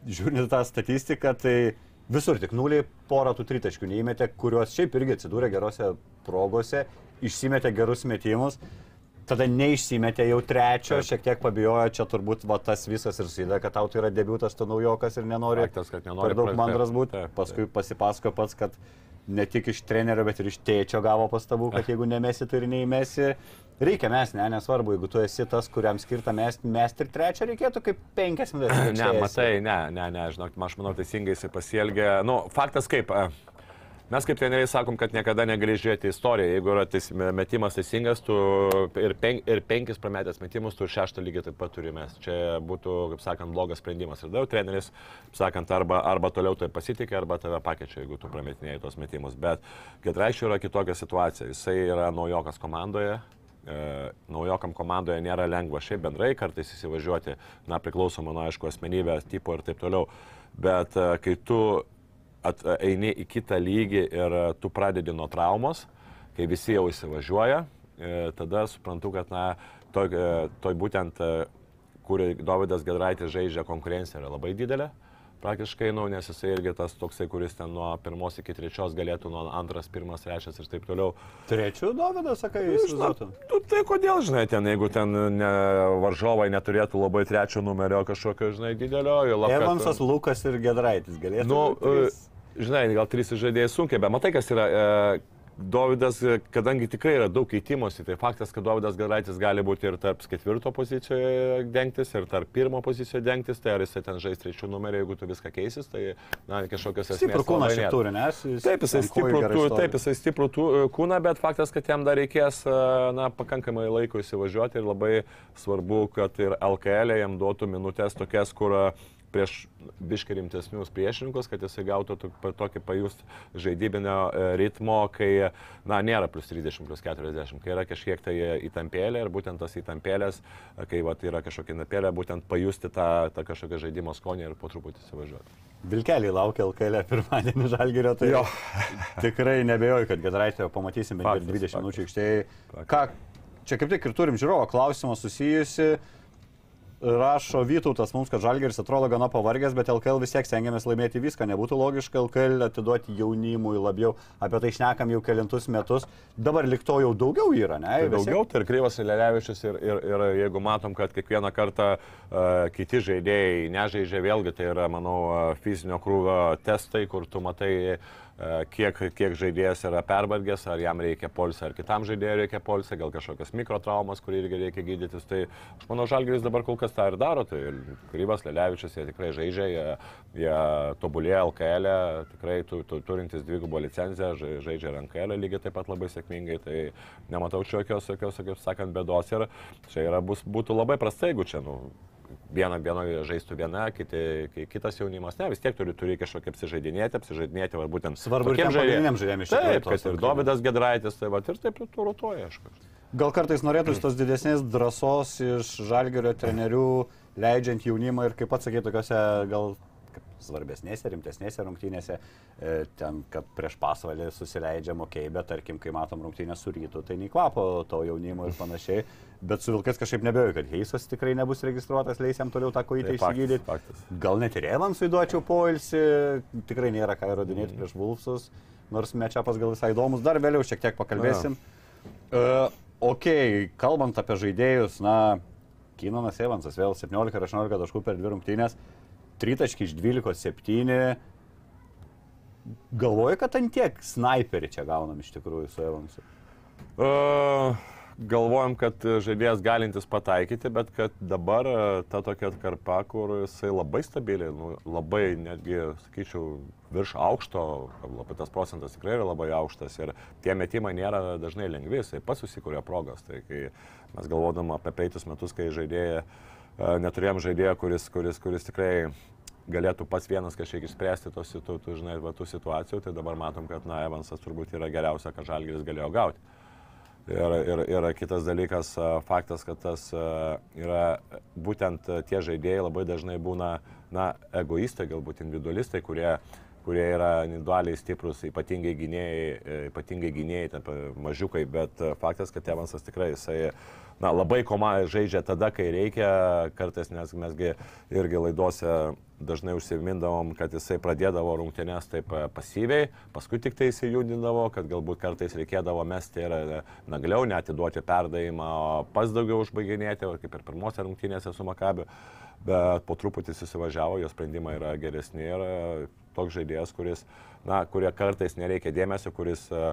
žiūrint tą statistiką, tai visur tik nuliai porą tų tritaškių neįmetė, kuriuos šiaip irgi atsidūrė gerose progose, išsimetė gerus metimus. Tada neišsimetė jau trečio, šiek tiek pabijojo, čia turbūt va, tas visas ir sėda, kad tau tai yra debutas, tu naujokas ir nenori, Faktas, kad nenori per daug pra- mandras taip, būti. taip, Paskui pasipasakojo pats, kad ne tik iš trenerio, bet ir iš tėčio gavo pastabų, kad <laughs> jeigu nemesi, tai ir neįmesi. Reikia mes, ne, nesvarbu, jeigu tu esi tas, kuriam skirta mes, mes ir trečią reikėtų kaip penkias minutės. <clears throat> Ne, matai, ne, ne, ne, žinok, aš manau, teisingai jisai pasielgė. Nu, faktas kaip, mes kaip treneriai sakom, kad niekada negali žiūrėti istoriją. Jeigu yra teis, metimas teisingas, tu ir, pen, ir penkis prametęs metimus, tu šeštą lygiai taip pat turime. Čia būtų, kaip sakant, blogas sprendimas. Ir daug treneris, kaip sakant, arba, arba toliau tai pasitikė, arba tave pakeičia, jeigu tu prametinėjai tos metimus. Bet Gedraiščių yra kitokia situacija. Jisai yra naujokas komandoje, E, naujokam komandoje nėra lengva šiaip bendrai kartais įsivažiuoti, na, priklausomai nuo, aišku, asmenybės, tipo ir taip toliau. Bet e, kai tu at, eini į kitą lygį ir e, tu pradedi nuo traumos, kai visi jau įsivažiuoja, e, tada suprantu, kad, na, toj, e, toj būtent, kur Davidas Gedraitis žaidžia, konkurencija yra labai didelė. Praktiškai, nu, nes jisai irgi tas toksai, kuris ten nuo pirmos iki trečios galėtų, nuo antras, pirmas, trečias ir taip toliau. Trečių Dovydas, sakai, įsivaizduotum. Tu, tai kodėl, žinai, ten, jeigu ten ne, varžovai neturėtų labai trečio numerio kažkokio, žinai, didelio, jo labai. Evansas, Lukas ir Gedraitis galėtų. Nu, trys. e, žinai, gal trys žaidėjai sunkiai, bet matai, kas yra. E, Dovydas, e, kadangi tikrai yra daug keitimosi, tai faktas, kad Dovydas Garaitis gali būti ir tarp ketvirto pozicijoje dengtis, ir tarp pirmo pozicijoje dengtis, tai ar jisai ten žais trečių numerį, jeigu tu viską keisis, tai, na, kažkokios esmės. Stiprų kūną šiaip turi, nes jis. Taip, jisai stiprų, tu, taip, jisai stiprų tu, e, kūną, bet faktas, kad jam dar reikės e, na, pakankamai laiko įsivažiuoti ir labai svarbu, kad ir LKL jam duotų minutės tokias, kur e, prieš biškai rimtesnius priešininkus, kad jisai gautų tokį pajust žaidybinio e, ritmo, kai, na, nėra plus 30, plus 40, kai yra kažkiek tai įtampėlė ir būtent tas įtampėlės, e, kai vat, yra kažkokia įtampėlė, būtent pajusti tą, tą kažkokią žaidimo skonį ir po truputį įsivažiuoti. Vilkeliai laukia LKL pirmadienį žalgerio, tai Jo. tikrai nebejoju, kad Gedraitį pamatysime Faktas, ir 20 faktas. minučių aikštėje. Ką, čia kaip tik ir turim žiūrovo klausimą susijusi. Rašo Vytautas mums, kad Žalgeris atrodo gana pavargęs, bet LKL vis tiek stengiamės laimėti viską. Nebūtų logiška LKL atiduoti jaunimui labiau. Apie tai šnekam jau kelintus metus. Dabar likto jau daugiau yra, ne? Tai daugiau, tai ir Kryvas Lelevičius ir, ir, ir jeigu matom, kad kiekvieną kartą uh, kiti žaidėjai nežaidžia, vėlgi tai yra, manau, uh, fizinio krūvio testai, kur tu matai, uh, kiek, kiek žaidėjas yra pervargęs, ar jam reikia polsio, ar kitam žaidėjui reikia polsio, gal kažkokias mikrotraumas, kurį irgi reikia gydytis. Tai aš manau, Žalgiris dabar kol kas tą ir daro. Tai ir Kryvas Lelevičius, jie tikrai žaidžia, jie, jie tobulėja LKL, e, tikrai tu, tu, turintis dvigubą licenciją, ža- žaidžia ir LKL lygiai taip pat labai sėkmingai. Tai nematau čia jokios, jokios, kaip sakant, bėdos ir čia yra, bus, būtų labai prastai, jeigu čia, nu, viena, viena žaistų viena, kiti, ki- kitas jaunimas, ne, vis tiek turi, turi kažkokį apsižaidinėti, apsižaidinėti, va būtent. Svarbu ir tokiem tiem pagrindiniam žaidėjam iš tikrųjų Taip, kad ir. Dovydas Gedraitis, tai va ir taip tu rotuoja, aišku. Gal kartais norėtųsi tos didesnės drąsos iš žalgerio trenerių, leidžiant jaunimą ir kaip pats sakė, tokiuose gal svarbesnėse, rimtesnėse rungtynėse, e, ten, kad prieš pasvalį susileidžiam, okei, okay, bet tarkim, kai matom rungtynę su rytu, tai nei kvapo to jaunimo ir panašiai. Bet su Vilkas kažkaip nebejoju, kad Heisas tikrai nebus registruotas, leis jam toliau tą kojytę Tai išsigydyti. Gal net ir Evansui duočiau poilsį, tikrai nėra ką įrodinėti prieš Vulfsus, nors mečiapas gal visai įdomus, dar vėliau šiek tiek pakalbėsim. Uh, ok, kalbant apie žaidėjus, na, Kinonas Evansas vėl 17 ir 18 taškų per dvi rungtynės, 3 taškai iš 12, 7. Galvoju, kad ant tiek sniperį čia gaunam iš tikrųjų su Evansu. Uh, galvojam, kad žaidėjas galintis pataikyti, bet kad dabar e, ta tokia atkarpa, kur jisai labai stabiliai, nu, labai netgi, sakyčiau, virš aukšto, labai tas procentas tikrai yra labai aukštas ir tie metimai nėra dažnai lengvi, jisai pats susikūrė progas. Tai kai mes galvodam apie peitus metus, kai žaidėjai, neturėjom žaidėjo, kuris, kuris, kuris tikrai galėtų pats vienas kažkiek išspręsti tos, tų, tų, žinai, va, tų situacijų, tai dabar matom, kad, na, Evansas turbūt yra geriausia, ką Žalgiris galėjo gauti. Ir, ir, ir kitas dalykas, faktas, kad tas yra būtent tie žaidėjai labai dažnai būna, na, egoistai, galbūt individualistai, kurie, kurie yra individualiai stiprus, ypatingai gynėjai, e, ypatingai gynėjai, pa- mažiukai, bet a, faktas, kad Evansas tikrai jisai, na, labai komandai žaidžia tada, kai reikia, kartais nes mesgi irgi laidose dažnai užsimindavom, kad jisai pradėdavo rungtynės taip e, pasyviai, paskui tik tai įsijudindavo, kad galbūt kartais reikėdavo mesti ir e, nagliau, netiduoti perdavimą, pas daugiau užbaiginėti, kaip ir pirmose rungtynėse su Makabiu, bet po truputį susivažiavo, jo sprendimai yra geresni ir e, toks žaidėjas, kuris, na, kurie kartais nereikia dėmesio, kuris e,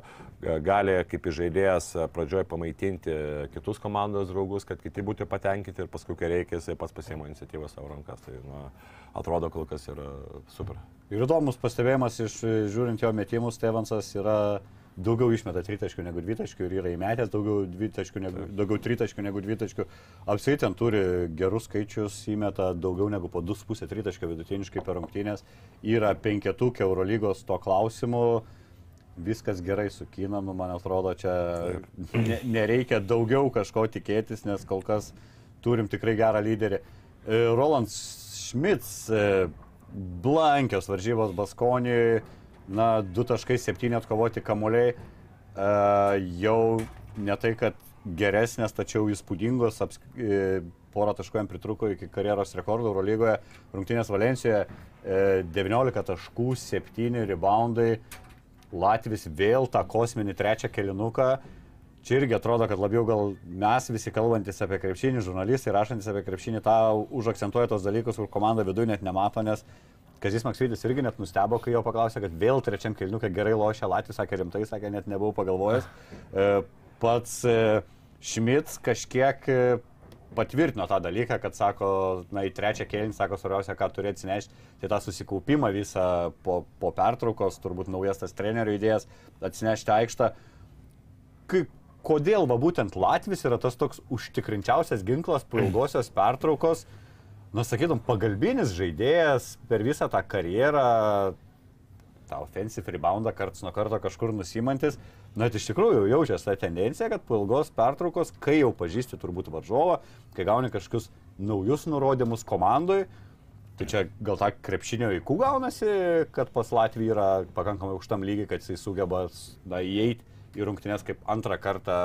gali kaip žaidėjas e, pradžioj pamaitinti kitus komandos draugus, kad kiti būtų patenkinti ir paskui, kai reikia, jisai pats pasiema iniciatyvą savo rankas. Tai, na, atrodo kol kas yra super. Ir įdomus pastebėjimas iš žiūrint jo metimus, Stevansas yra daugiau išmeta tritaškių negu dvitaškių ir yra įmetęs daugiau, negu, daugiau tritaškių negu dvitaškių. Apskritai ten turi gerus skaičius, įmeta daugiau negu po 2,5 tritaškio vidutiniškai per rungtynės. Yra penketukė Eurolygos to klausimu. Viskas gerai su Kinanu, man atrodo, čia ne, nereikia daugiau kažko tikėtis, nes kol kas turim tikrai gerą lyderį. E, Roland Schmitz, e, blankios varžybos Baskonijoje, na, 2.7 atkovoti kamuoliai, e, jau ne tai, kad geresnės, tačiau įspūdingos, aps, e, porą taškų jam pritruko iki karjeros rekordų Eurolygoje, rungtynės Valencijoje, e, 19 taškų, 7 reboundai, Latvis vėl tą kosminį trečią kelinuką. Čia irgi atrodo, kad labiau gal mes visi kalbantis apie krepšinį, žurnalistai rašantis apie krepšinį, tą užakcentuoja tos dalykus, kur komanda viduje net nemato, nes Kazis Maksvidis irgi net nustebo, kai jo paklausė, kad vėl trečiam kelinukai gerai lošia, Latvis sakė rimtai, sakė, net nebuvau pagalvojęs. E, Pats e, Šmits kažkiek e, patvirtino tą dalyką, kad sako, na, į trečią kėlinį, sako, svarbiausia, ką turi atsinešti, tai tą susikaupimą visą po, po pertraukos, turbūt naujas tas trenerių idėjas atsinešti aikštą. Kaip, kodėl va būtent Latvis yra tas toks užtikrinčiausias ginklas po ilgosios pertraukos, na, sakytum, pagalbinis žaidėjas per visą tą karjerą, tą offensive reboundą karts nuo karto kažkur nusimantis. Na, tai iš tikrųjų jaučiasi ta tendencija, kad po ilgos pertraukos, kai jau pažįsti turbūt varžovą, kai gauni kažkokius naujus nurodymus komandai, tai čia gal ta krepšinio veikų gaunasi, kad pas Latviją yra pakankamai aukštam lygiai, kad jisai sugeba na, įeiti į rungtynės kaip antrą kartą,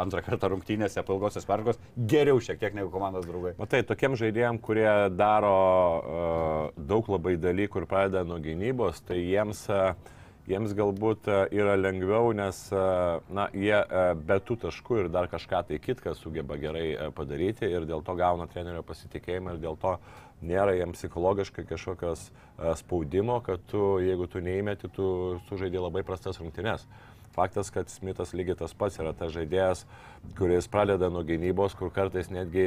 antrą kartą rungtynėse po ilgosios pertraukos geriau šiek tiek negu komandos draugai. Matai, tokiem žaidėjim, kurie daro uh, daug labai dalykų ir pradeda nuo gynybos, tai jiems, uh, jiems galbūt uh, yra lengviau, nes uh, na, jie uh, be tų taškų ir dar kažką tai kitką sugeba gerai uh, padaryti ir dėl to gauna trenerio pasitikėjimą ir dėl to nėra jiems psichologiškai kažkokios uh, spaudimo, kad tu, jeigu tu neįmeti, tu sužaidži labai prastas rungtynes. Faktas, kad Smithas lygiai tas pats yra tas žaidėjas, kuris pradeda nuo gynybos, kur kartais netgi,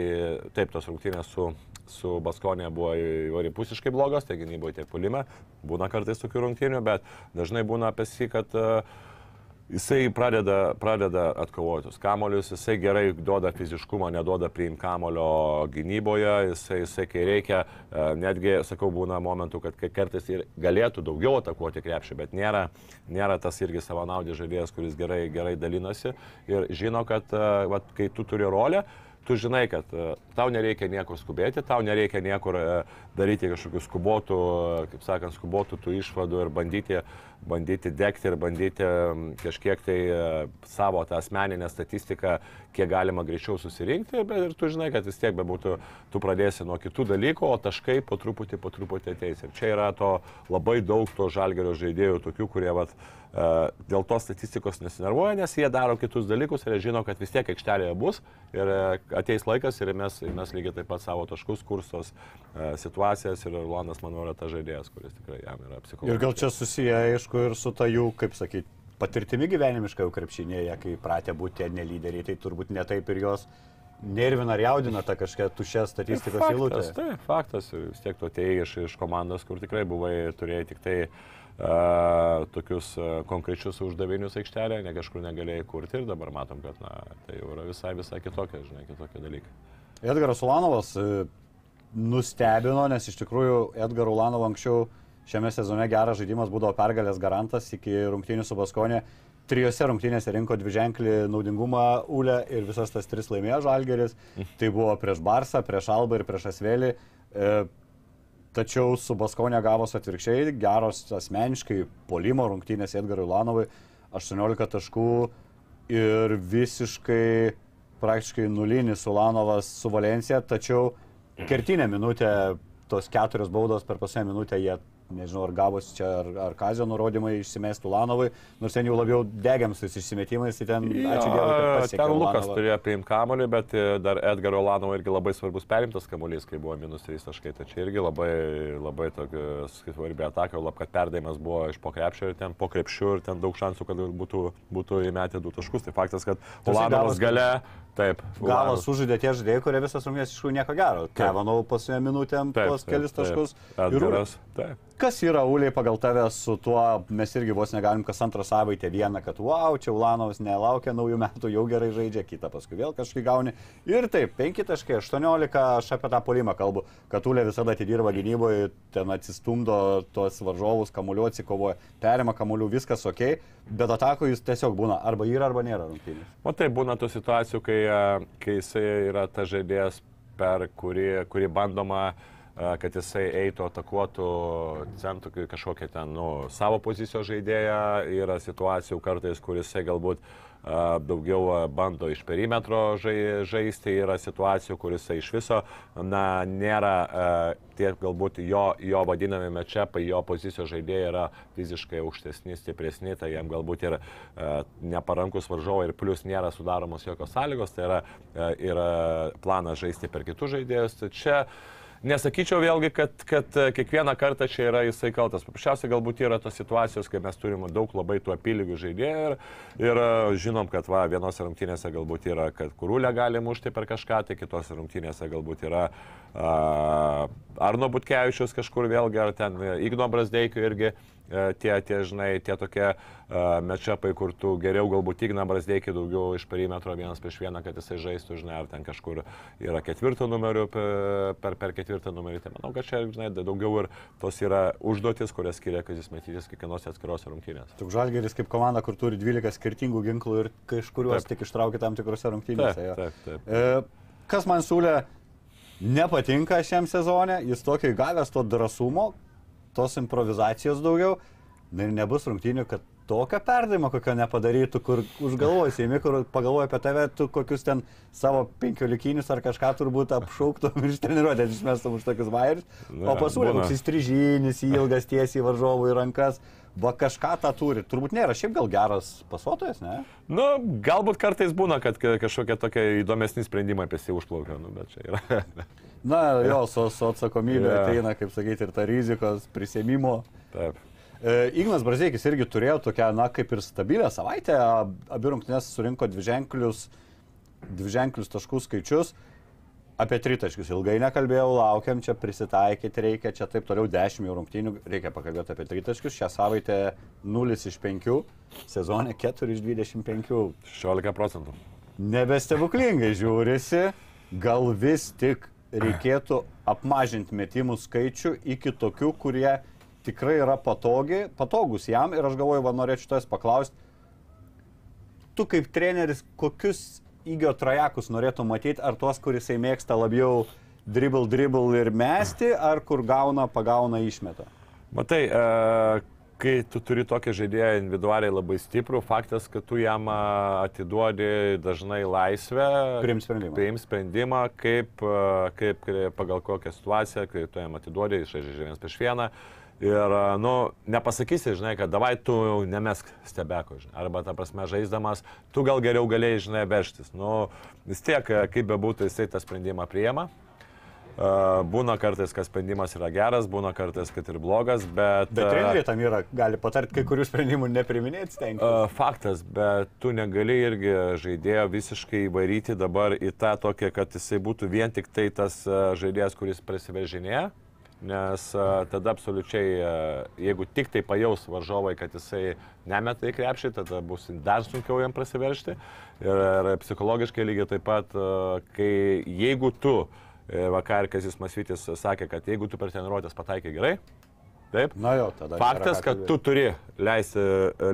taip, tos rungtynės su, su Baskonė buvo įvairipusiškai blogos, tiek gynyboje, tiek pulime, būna kartais tokių rungtynių, bet dažnai būna apie si, kad uh, jisai pradeda, pradeda atkovotus kamolius, jisai gerai duoda fiziškumą, neduoda priim kamolio gynyboje, jisai, jisai kai reikia, e, netgi, sakau, būna momentų, kad kartais ir galėtų daugiau atakuoti krepšį, bet nėra, nėra tas irgi savanaudis žaidėjas, kuris gerai, gerai dalinasi ir žino, kad e, vat, kai tu turi rolę, tu žinai, kad e, tau nereikia niekur skubėti, tau nereikia niekur daryti kažkokių skubotų, kaip sakant, skubotų tų išvadų ir bandyti, bandyti degti ir bandyti kažkiek tai e, savo tą asmeninę statistiką, kiek galima greičiau susirinkti, bet ir tu žinai, kad vis tiek bebūtų, tu pradėsi nuo kitų dalykų, o taškai po truputį, po truputį ateis. Ir čia yra to labai daug to žalgerio žaidėjų, tokių, kurie vat, e, dėl to statistikos nesinervuoja, nes jie daro kitus dalykus ir žino, kad vis tiek aikštelėje bus ir e, ateis laikas ir mes, mes lygiai taip pat savo taškus, kursos situacijas ir Rolandas, manau, yra tas žaidėjas, kuris tikrai jam yra psichologiškai. Ir gal čia susiję, aišku, ir su ta jų, kaip sakyti, patirtimi gyvenimiškai jau krepšinėje, kai pratę būti tie nelyderiai, tai turbūt ne taip ir jos nervina ar jaudina ta kažkokia tuščia statistikos eilutė. Faktas, taip, faktas. Ir vis tiek tu atėjai iš, iš komandos, kur tikrai buvai, turėjai tik tai uh, tokius uh, konkrečius uždavinius aikštelėje, ne kažkur negalėjai kurti ir dabar matom, kad na, tai jau yra visai, visai kitokie, žinai, kitokie dalykai. Edgaras Ulanovas e, nustebino, nes iš tikrųjų Edgaro Ulanovo anksčiau šiame sezone geras žaidimas būdavo pergalės garantas iki rungtynių su Baskonė. Trijose rungtynėse rinko dviženklį naudingumą Ule ir visas tas tris laimėjo Žalgeris. Tai buvo prieš Barsą, prieš Albą ir prieš Asvelį. E, tačiau su Baskonė gavos atvirkščiai, geros asmeniškai polimo rungtynės Edgarui Ulanovui, 18 taškų ir visiškai praktiškai nulinis Ulanovas su Valencija, tačiau kertinė minutė, tos keturios baudos per pasę minutę jie nežinau, ar gavosi čia, ar, ar Kazio nurodymai išsimestų Lanovui, nors ten jau labiau degiams tais išsimetimais, tai ten, ačiū Dievui, Ten Lukas Ulanovą. turėjo priimti kamuolį, bet e, dar Edgaro Lanovo irgi labai svarbus perimtas kamuolys, kai buvo minus 3 taškai. Tai čia irgi labai, labai svarbi ataka, lab, kad perdavimas buvo iš po krepšio ir ten po krepšių ir ten daug šansų, kad būtų, būtų įmetę du taškus. Tai faktas, kad gavos- gale, taip, Galas Ulanovas- sužaidė tie žaidėjai, kurie visas rungtynės iš tikrųjų nieko gero. Kevanau paskutinę Taip, tuos taip. taškus. Edgaras, taip. Kas yra Uliai pagal tave su tuo, mes irgi vos negalim kas antrą savaitę vieną, kad wow, čia Ulanovas nelaukia naujų metų, jau gerai žaidžia, kitą paskui vėl kažkaip gauni. Ir taip, 5 taškai, 18, aš apie tą polimą kalbu, kad Ulė visada atidirba gynyboje, ten atsistumdo tuos varžovus, kamuoliu atsikovoja, perima kamuolių, viskas ok, bet atako jis tiesiog būna arba yra, arba nėra rungtynės. O tai būna tų situacijų, kai, e, kai jisai yra ta žaidėjas, per kurį, kurį bandoma, e, kad jisai eitų, atakuotų centų kai kažkokią ten, nu, savo pozicijos žaidėją. Yra situacijų kartais, kur jisai galbūt daugiau bando iš perimetro žai- žaisti, yra situacijų, kur jisai iš viso, na, nėra e, tie galbūt jo, jo vadinami mečepai, jo pozicijos žaidėjai yra fiziškai aukštesni, stipresni, tai jam galbūt ir neparankus varžovai ir plus nėra sudaromos jokios sąlygos, tai yra, yra planas žaisti per kitus žaidėjus. Tai čia Nesakyčiau vėlgi, kad, kad e, kiekvieną kartą čia yra jisai kaltas. Paprasčiausiai galbūt yra tos situacijos, kai mes turime daug labai tų apylygių žaidėjų ir, ir e, žinom, kad va, vienose rungtynėse galbūt yra, kad kurulę gali mušti per kažką, tai kitose rungtynėse galbūt yra a, Arno Butkevičius kažkur vėlgi, ar ten e, Igno Brasdeikio irgi e, tie, tie, žinai, tie tokie uh, mečapai, kur tu geriau galbūt Igna Brasdeikį daugiau iš perimetro vienas prieš vieną, kad jisai žaistų, žinai, ar ten kažkur yra ketvirto numeriu per, per, ketvirtą numerį. Tai manau, kad čia, žinai, daugiau ir tos yra užduotis, kurias skiria Kazis Matytis kiekvienose atskirose rungtynėse. Tik Žalgeris kaip komanda, kur turi 12 skirtingų ginklų ir kažkuriuos Taip. tik ištraukia tam tikrose rungtynėse. Taip, taip, taip. E, kas man siūlė nepatinka šiam sezone, jis tokio įgavęs to drąsumo, tos improvizacijos daugiau, ir nebus rungtynių, kad tokio perdavimo kokio nepadarytų, kur užgalvoji, įmi, kur pagalvoji apie tave, tu kokius ten savo penkiolikinius ar kažką turbūt apšauktum <laughs> iš treniruotės, išmestum už tokius vairius, o pasiūlė koks įstrižinis, ilgas tiesiai varžovų į rankas. Va kažką tą turi. Turbūt nėra šiaip gal geras pasuotojas, ne? Nu, galbūt kartais būna, kad ka- kažkokie tokie įdomesni sprendimai apie jį užplaukia, nu, bet čia yra. <laughs> Na, jo, su, su atsakomybė yeah. ateina, kaip sakyti, ir ta rizikos prisėmimo. Taip. E, Ignas Brazeikis irgi turėjo tokią, na, kaip ir stabilę savaitę. Ab- Abi rungtynės surinko dviženklius, dviženklius taškų skaičius. Apie tritaškius ilgai nekalbėjau, laukiam, čia prisitaikyti reikia, čia taip toliau 10 jau rungtynių, reikia pakalbėti apie tritaškius. Šią savaitę 0 iš 5, sezone 4 iš 25. 16 procentų. Nebestebuklingai žiūrisi, gal vis tik reikėtų apmažinti metimų skaičių iki tokių, kurie tikrai yra patogi, patogus jam. Ir aš galvoju, va norėčiau tas paklausti, tu kaip treneris, kokius įgio trajekus norėtų matyti, ar tuos, kuris mėgsta labiau dribble, dribble ir mesti, ar kur gauna, pagauna, išmeta. Matai, e, kai tu turi tokią žaidėją individualiai labai stiprų, faktas, kad tu jam a, atiduodi dažnai laisvę. Priimt sprendimą. Priimt sprendimą, kaip, a, kaip kai- pagal kokią situaciją, kai tu jam atiduodi, išaižiai vienas prieš vieną. Ir, nu, nepasakysi, žinai, kad davai tu nemesk stebeko, žinai. Arba, ta prasme, žaisdamas, tu gal geriau galėjai, žinai, veržtis. Nu, vis tiek, kaip bebūtų, jisai tą sprendimą priema. Būna kartais, kad sprendimas yra geras, būna kartais, kad ir blogas, bet... Bet treneriai tam yra, gali patarti kai kurių sprendimų nepriminėti, stengtis. A, Faktas, bet tu negali irgi žaidėjo visiškai įvaryti dabar į tą tokią, kad jisai būtų vien tik tai tas žaidėjas, kuris prasiveržinėja, nes tada absoliučiai, jeigu tik tai pajaus varžovai, kad jisai nemeta į krepšį, tada bus dar sunkiau jam prasiveržti. Ir, ir psichologiškai lygiai taip pat, kai jeigu tu, e, vakar Kazis Masvytis sakė, kad jeigu tu per treniruotės pataikai gerai, taip, Na jo, tada. Faktas, kad tu turi leisti,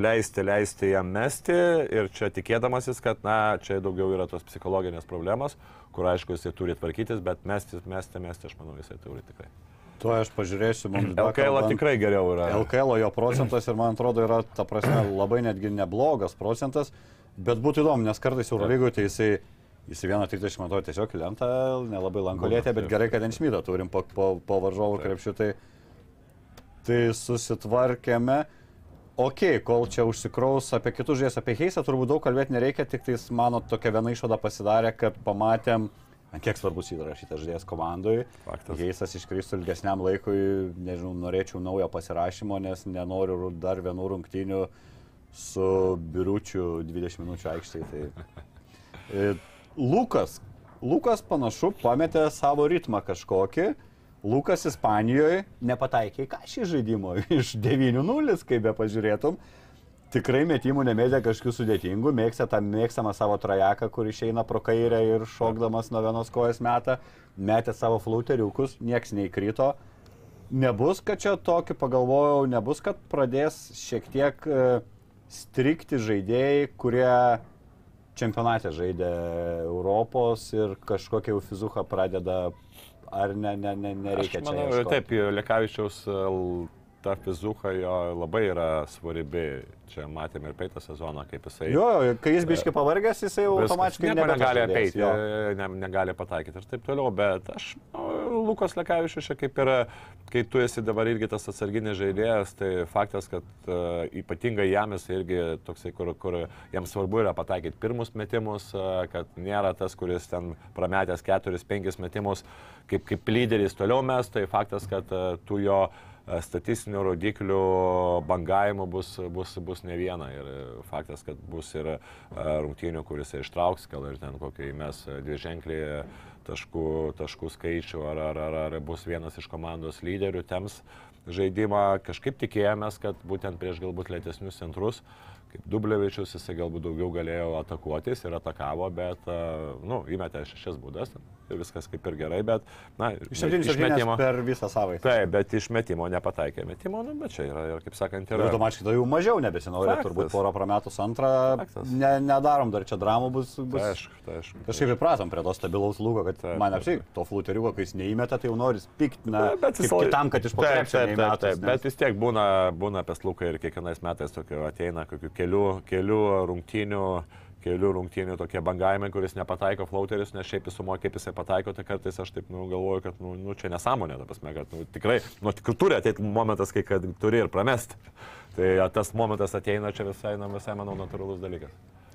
leisti, leisti jam mesti ir čia tikėdamasis, kad, na, čia daugiau yra tos psichologinės problemos, kur aišku jisai turi tvarkytis, bet mesti, mesti, mesti, aš manau, jisai turi tikrai. Tuo aš pažiūrėsiu, mums LKL bekalbant. tikrai geriau yra. LKL jo procentas ir man atrodo yra, ta prasme, labai netgi neblogas procentas, bet būtų įdomu, nes kartais Eurolygoje tai jisai, jisai 1.30 man atrodo tiesiog lentą, nelabai lanko Būna, lėtė, bet gerai, kad ant šmydą turim po, po, po varžovų krepšių, tai, tai susitvarkėme. Ok, kol čia užsikraus apie kitus žais, apie Heisą turbūt daug kalbėti nereikia, tik tais mano tokia viena išvada pasidarė, kad pamatėm, ant kiek svarbus yra šitas žaidėjas komandai. Heisas iškristų ilgesniam laikui, nežinau, norėčiau naujo pasirašymo, nes nenoriu dar vienų rungtynių su biručiu 20 minučių aikštėje. Tai... <laughs> E, Lukas. Lukas panašu pametė savo ritmą kažkokį. Lukas Ispanijoje nepataikė į ką šį žaidimą <laughs> iš 9-0, kaip be pažiūrėtum. Tikrai metimų nemėtė kažkokių sudėtingų, mėgsta tą mėgstamą savo trajeką, kur išeina pro kairę ir šokdamas nuo vienos kojas metą, metė savo flauteriukus, nieks neįkrito. Nebus, kad čia tokį pagalvojau, nebus, kad pradės šiek tiek e, strikti žaidėjai, kurie čempionate žaidė Europos ir kažkokią jau fizuką pradeda, ar ne, ne, ne, nereikia Aš manau, čia. ir taip, Lekavičiaus l- ta fizuka jo labai yra svarbi. Čia matėme ir peitą sezoną, kaip jisai... Jo, kai jis biški pavargęs, jisai jau automatiškai negali apeiti, ne, negali pataikyti ir taip toliau, bet aš, nu, Lukas Lekavičius čia kaip yra, kai tu esi dabar irgi tas atsarginis žaidėjas, tai faktas, kad uh, ypatingai jam jis irgi toksai, kur, kur jam svarbu yra pataikyti pirmus metimus, uh, kad nėra tas, kuris ten prametęs keturis, penkis metimus, kaip, kaip lyderis toliau mes, tai faktas, kad uh, tu jo e, statistinių rodiklių bangavimo bus, bus, bus ne viena. Ir e, faktas, kad bus ir e, rungtynių, kuris ištrauks, gal ir ten kokį mes dviženklį taškų, taškų skaičių, ar, ar, ar, ar bus vienas iš komandos lyderių tems žaidimą. Kažkaip tikėjomės, kad būtent prieš galbūt lėtesnius centrus, kaip Dublevičius, jisai galbūt daugiau galėjo atakuotis ir atakavo, bet, e, nu, įmetė šešias būdas, viskas kaip ir gerai, bet, na, Iš 77 per visą savaitę. Taip, bet išmetimo nepataikė. Metimo, nu, bet čia yra, ir, kaip sakant, yra. automatiškai to jau mažiau nebesinori, turbūt porą prametus antrą. Faktas. Ne, nedarom dar čia dramų, bus... bus... Aišku, tai aišku. Kažkaip įpratom prie to stabilaus lūko, kad Taip, man taip, apsiai to fluteriuko, kai jis neįmeta, tai jau nori pikti, na, Bet kaip visą kitam, kad iš po Taip, krepšio taip, taip, neįmetus, taip, nes- Bet vis tiek būna, būna peslukai ir kiekvienais metais tokio ateina kokių kelių, kelių rungtynių. Kelių rungtynių tokie bangavimai, kuris nepataiko flauteris, nes šiaip jis sumo, kaip jisai pataiko, tai kartais aš taip nu, galvoju, kad nu, nu, čia nesąmonė, ta prasme, kad nu, tikrai, nu, tikrai turi ateiti momentas, kai turi ir pramesti. Tai tas momentas ateina čia visai, na, visai, manau, natūralus dalykas.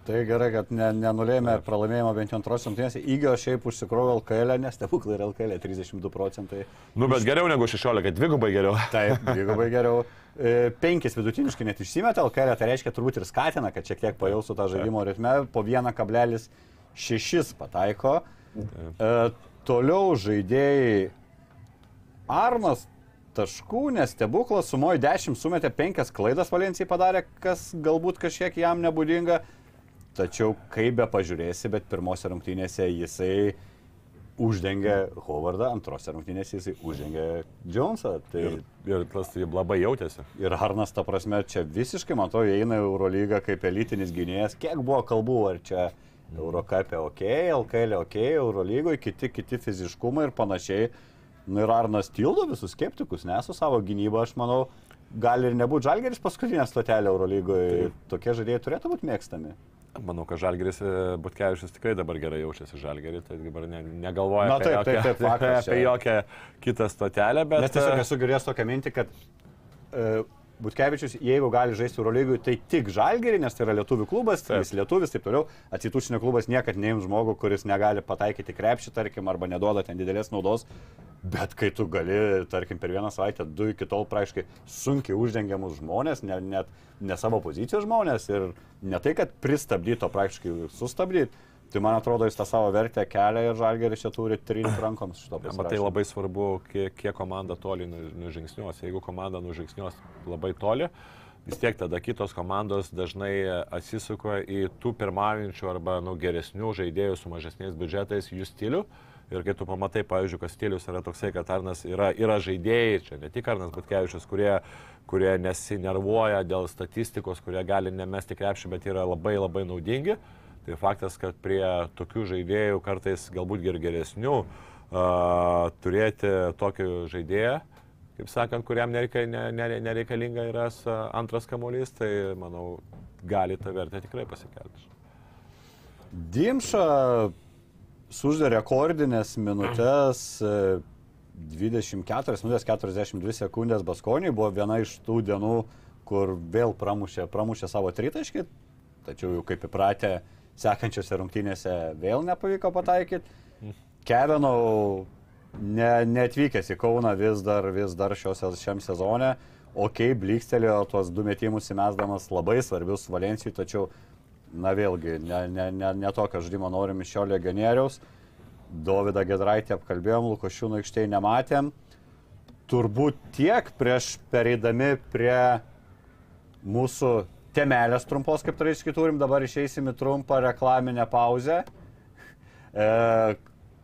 Tai gerai, kad ne, nenulėmė pralaimėjimo bent jau antros rungtynės. Įgio šiaip užsikrovė LKL, nes stebuklai ir LKL 32 procentai. Nu, bet geriau negu 16, dvigubai geriau. <laughs> Taip, dvigubai geriau. E, Penkis vidutiniškai net išsimetė LKL, tai reiškia turbūt ir skatina, kad šiek tiek pajaustų tą žaidimo ritmę, po 1,6 pataiko. E, toliau žaidėjai Arnas taškų, nes stebuklas sumojo 10 sumetė 5 klaidas Valencijai padarė, kas galbūt kažkiek jam nebūdinga. Tačiau kaip be pažiūrėsi, bet pirmose rungtynėse jisai uždengė Hovardą, antrose rungtynėse jisai uždengė Jonesą. Tai Ir, ir tas labai jautėsi. Ir Harnas, ta prasme, čia visiškai, man atrodo, įeina į Eurolygą kaip elitinis gynėjas. Kiek buvo kalbų, ar čia Eurocapė ok, LKL ok, Eurolygoje kiti, kiti fiziškumai ir panašiai. Nu ir Arnas tildo visus skeptikus, nesu savo gynybą, aš manau, gali ir nebūti Žalgeris paskutinė stotelė Eurolygoje. Tokie žaidėjai turėtų būti mėgstami. Manau, kad Žalgeris Butkevičius tikrai dabar gerai jaučiasi Žalgerį, tai dabar ne, negalvoja Na, apie, taip, taip, jokią, taip, faktas, <laughs> apie jokią kitą stotelę, bet... Nes tiesiog esu girdėjęs tokią mintį, kad uh, Butkevičius, jeigu gali žaisti Eurolygui, tai tik Žalgerį, nes tai yra lietuvių klubas, Taip. jis lietuvis, taip toliau. Atsitušinio klubas niekad neims žmogų, kuris negali pataikyti krepšį, tarkim, arba neduoda ten didelės naudos. Bet kai tu gali, tarkim, per vieną savaitę du iki tol praaiškiai sunkiai uždengiamus žmonės, ne, net ne savo pozicijos žmonės ir ne tai, kad pristabdyto praktiškai sustabdyti, tai man atrodo, jis tą savo vertę kelia ir Žalgeris čia turi trinti rankoms šito Matai pasirašymo. labai svarbu, kiek, kiek komanda toli nu- nužingsniuos. Jeigu komanda nužingsniuos labai toli, vis tiek tada kitos komandos dažnai atsisuka į tų pirmaujančių arba nu, geresnių žaidėjų su mažesniais biudžetais jų stilių. Ir kai tu pamatai, pavyzdžiui, kad stilius yra toksai, kad Arnas yra, yra žaidėjai, čia ne tik Arnas Butkevičius, kurie, kurie nesinervuoja dėl statistikos, kurie gali nemesti krepšį, bet yra labai labai naudingi. Tai faktas, kad prie tokių žaidėjų kartais galbūt ir geresnių uh, turėti tokį žaidėją, kaip sakant, kuriam nereika, ne, ne, nereikalinga yra antras kamuolys, tai manau, gali tą vertę tikrai pasikelti. Dimša suždė rekordinės minutės e, 24 minutės 42 sekundės Baskoniui. Buvo viena iš tų dienų, kur vėl pramušė, pramušė savo tritaškį, tačiau jau kaip įpratę sekančiose rungtynėse vėl nepavyko pataikyti. Kevinau ne, neatvykęs į Kauną vis dar, vis dar šios, šiam sezone. Ok, blikstelėjo tuos du metimus įmesdamas labai svarbius Valencijai, tačiau na vėlgi, ne, ne, ne, ne tokio žaidimo norim iš šio legionieriaus. Dovydą Gedraitį apkalbėjom, Lukošiūnų aikštėje nematėm. Turbūt tiek prieš pereidami prie mūsų temelės trumpos, kaip turėškai turim, dabar išeisim į trumpą reklaminę pauzę. E,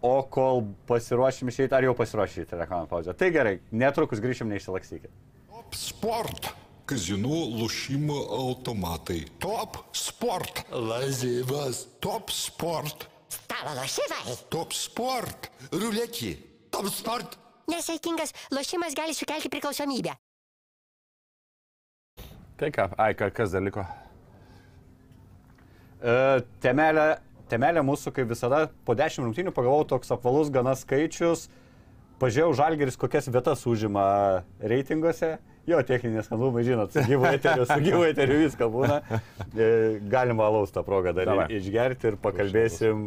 o kol pasiruošim išeiti, ar jau pasiruošyti reklaminę pauzę. Tai gerai, netrukus grįšim, neišsilaksykit. Top sport. Kazinų lošimo automatai. Top sport. Lazivas. Top sport. Stalo lošimai. Top sport. Ruletį. Top sport. Nesaikingas lošimas gali sukelti priklausomybę. Tai ką, ai, ka- kas dar liko? E, temelė, temelė mūsų, kaip visada, po 10 rungtynių pagalvojau toks apvalus gana skaičius. Pažiūrėjau Žalgeris, kokias vietas užima reitinguose. Jo, techninės skandumai, žinot, su gyvu eteriu, viską būna. E, Galima alaus tą progą dar Davai. išgerti ir pakalbėsim,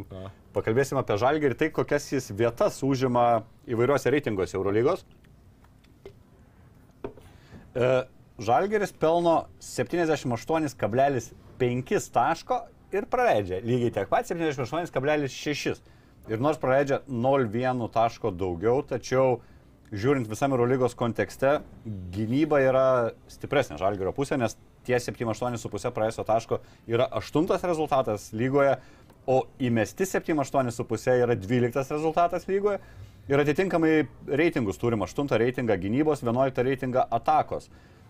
pakalbėsim apie Žalgerį, tai kokias jis vietas užima įvairiuose reitinguose Eurolygos. E, Žalgeris pelno 78,5 taško ir praleidžia lygiai tiek pat 78,6. Ir nors praleidžia 0,1 taško daugiau, tačiau žiūrint visam Eurolygos kontekste, gynyba yra stipresnė Žalgerio pusė, nes tie 78,5 praėjusio taško yra 8 rezultatas lygoje, o įmesti 78,5 yra 12 rezultatas lygoje. Ir atitinkamai reitingus turim 8 reitingą gynybos, 11 reitingą atakos.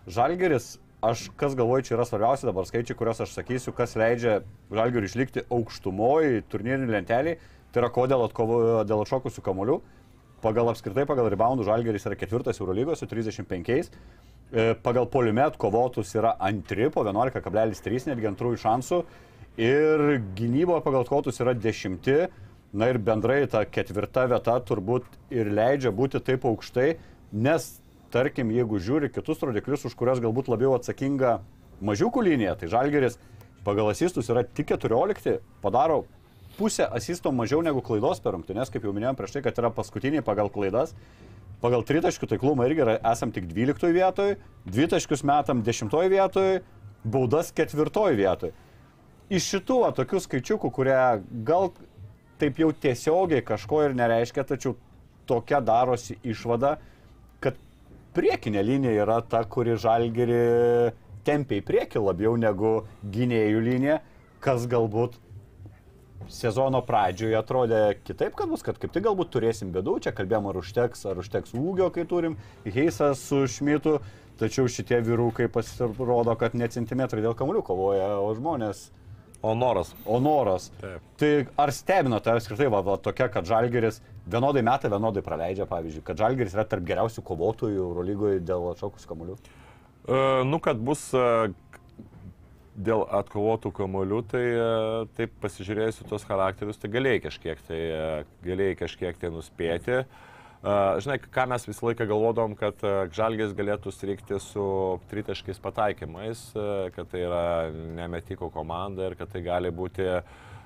Žalgeris, aš kas galvoju, čia yra svarbiausia dabar skaičiai, kuriuos aš sakysiu, kas leidžia Žalgeriui išlikti aukštumoje turnyrinių lentelį, tai yra kodėl atkovo, dėl atšokusių kamolių. Pagal apskritai, pagal reboundų Žalgeris yra ketvirtas Eurolygos su 35. E, Pagal polimet kovotus yra antri po 11,3, netgi antrųjų šansų. Ir gynyboje pagal kovotus yra dešimti. Na ir bendrai ta ketvirta vieta turbūt ir leidžia būti taip aukštai, nes tarkim, jeigu žiūri kitus rodiklius, už kurias galbūt labiau atsakinga mažiukų linija, tai Žalgeris pagal asistus yra tik 14, padaro pusę asisto mažiau negu klaidos per rungtynės, kaip jau minėjom prieš tai, kad yra paskutiniai pagal klaidas. Pagal tritaškių taiklumą irgi yra, esam tik 12 vietoje, dvitaškius metam 10 vietoje, baudas 4 vietoje. Iš šitų va, tokių skaičiukų, kurie gal taip jau tiesiogiai kažko ir nereiškia, tačiau tokia darosi išvada, priekinė linija yra ta, kuri žalgeri tempia į priekį labiau negu gynėjų linija, kas galbūt sezono pradžioje atrodė kitaip, kad bus, kad kaip tik galbūt turėsim bėdų, čia kalbėjom ar užteks, ar užteks ūgio, kai turim Heisas su Šmitu, tačiau šitie vyrukai pasirodo, kad ne centimetrai dėl kamuolių kovoja, o žmonės Onoras. Onoras. Taip. Tai ar stebina tai apskritai va, va tokia, kad Žalgeris vienodai metą, vienodai praleidžia, pavyzdžiui, kad Žalgeris yra tarp geriausių kovotojų Eurolygoje dėl atšokusių kamuolių? E, nu, kad bus e, dėl atkovotų kamolių, tai e, taip pasižiūrėjus į tos charakterius, tai galėjai kažkiek tai, galėjai kažkiek tai nuspėti. Žinai, ką mes visą laiką galvodom, kad Žalgės galėtų strikti su tritaškiais pataikymais, kad tai yra nemetiko komanda ir kad tai gali būti e,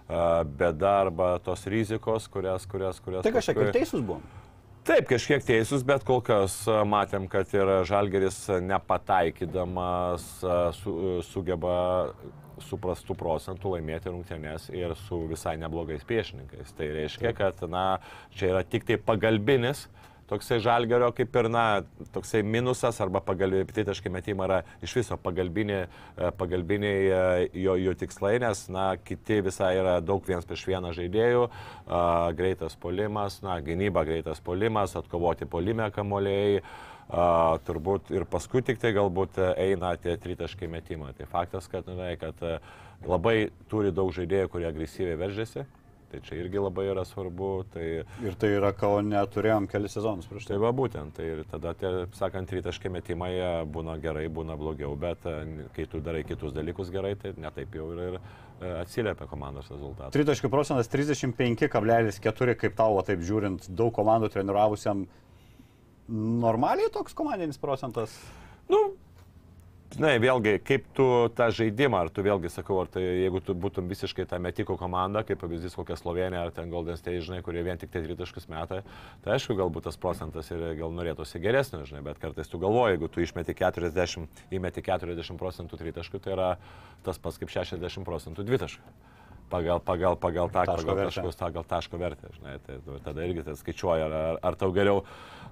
bėda arba tos rizikos, kurias, kurias, kurias... Tai kažkiek ir teisus buvo. Taip, kažkiek teisūs, bet kol kas matėm, kad ir Žalgeris nepataikydamas su, sugeba su prastu procentu laimėti rungtynės ir su visai neblogais priešininkais. Tai reiškia, kad na, čia yra tik tai pagalbinis toksai žalgerio kaip ir, na, toksai minusas arba pagalbi, tritaškai metimai yra iš viso pagalbiniai, e, pagalbiniai e, jo, jo tikslai, nes, na, kiti visai yra daug viens prieš vieną žaidėjų, a, greitas polimas, na, gynyba greitas polimas, atkovoti polime kamoliai. Uh, turbūt ir paskui tik tai galbūt e, eina tie tritaškai metimai. Tai faktas, kad, na, kad labai turi daug žaidėjų, kurie agresyviai veržiasi. Tai čia irgi labai yra svarbu. Tai, Ir tai yra, ko neturėjom kelis sezonus prieš tai. Tai va būtent, tai ir tada, tie, sakant, tritaškai metimai būna gerai, būna blogiau, bet e, kai tu darai kitus dalykus gerai, tai netaip jau ir, ir e, atsiliepia komandos rezultatai. Tritaškių procentas 35,4, kaip tau, va, taip žiūrint, daug komandų treniravusiam. Normaliai toks komandinis procentas. Nu, žinai, vėlgi, kaip tu tą žaidimą, ar tu vėlgi sakau, ar tai jeigu tu būtum visiškai tą metiko komanda, kaip pavyzdys kokia Slovenija ar ten Golden State, žinai, kurie vien tik tai tritaškus meta, tai aišku, galbūt tas procentas ir gal norėtųsi geresnio, žinai, bet kartais tu galvoji, jeigu tu išmeti 40, įmeti 40 procentų tritaškų, tai yra tas pats kaip 60 procentų dvitaškų. Pagal, pagal, pagal, Taško pagal taškus, pagal taško vertę, žinai, tai tada irgi tai skaičiuoja, ar, ar tau geriau,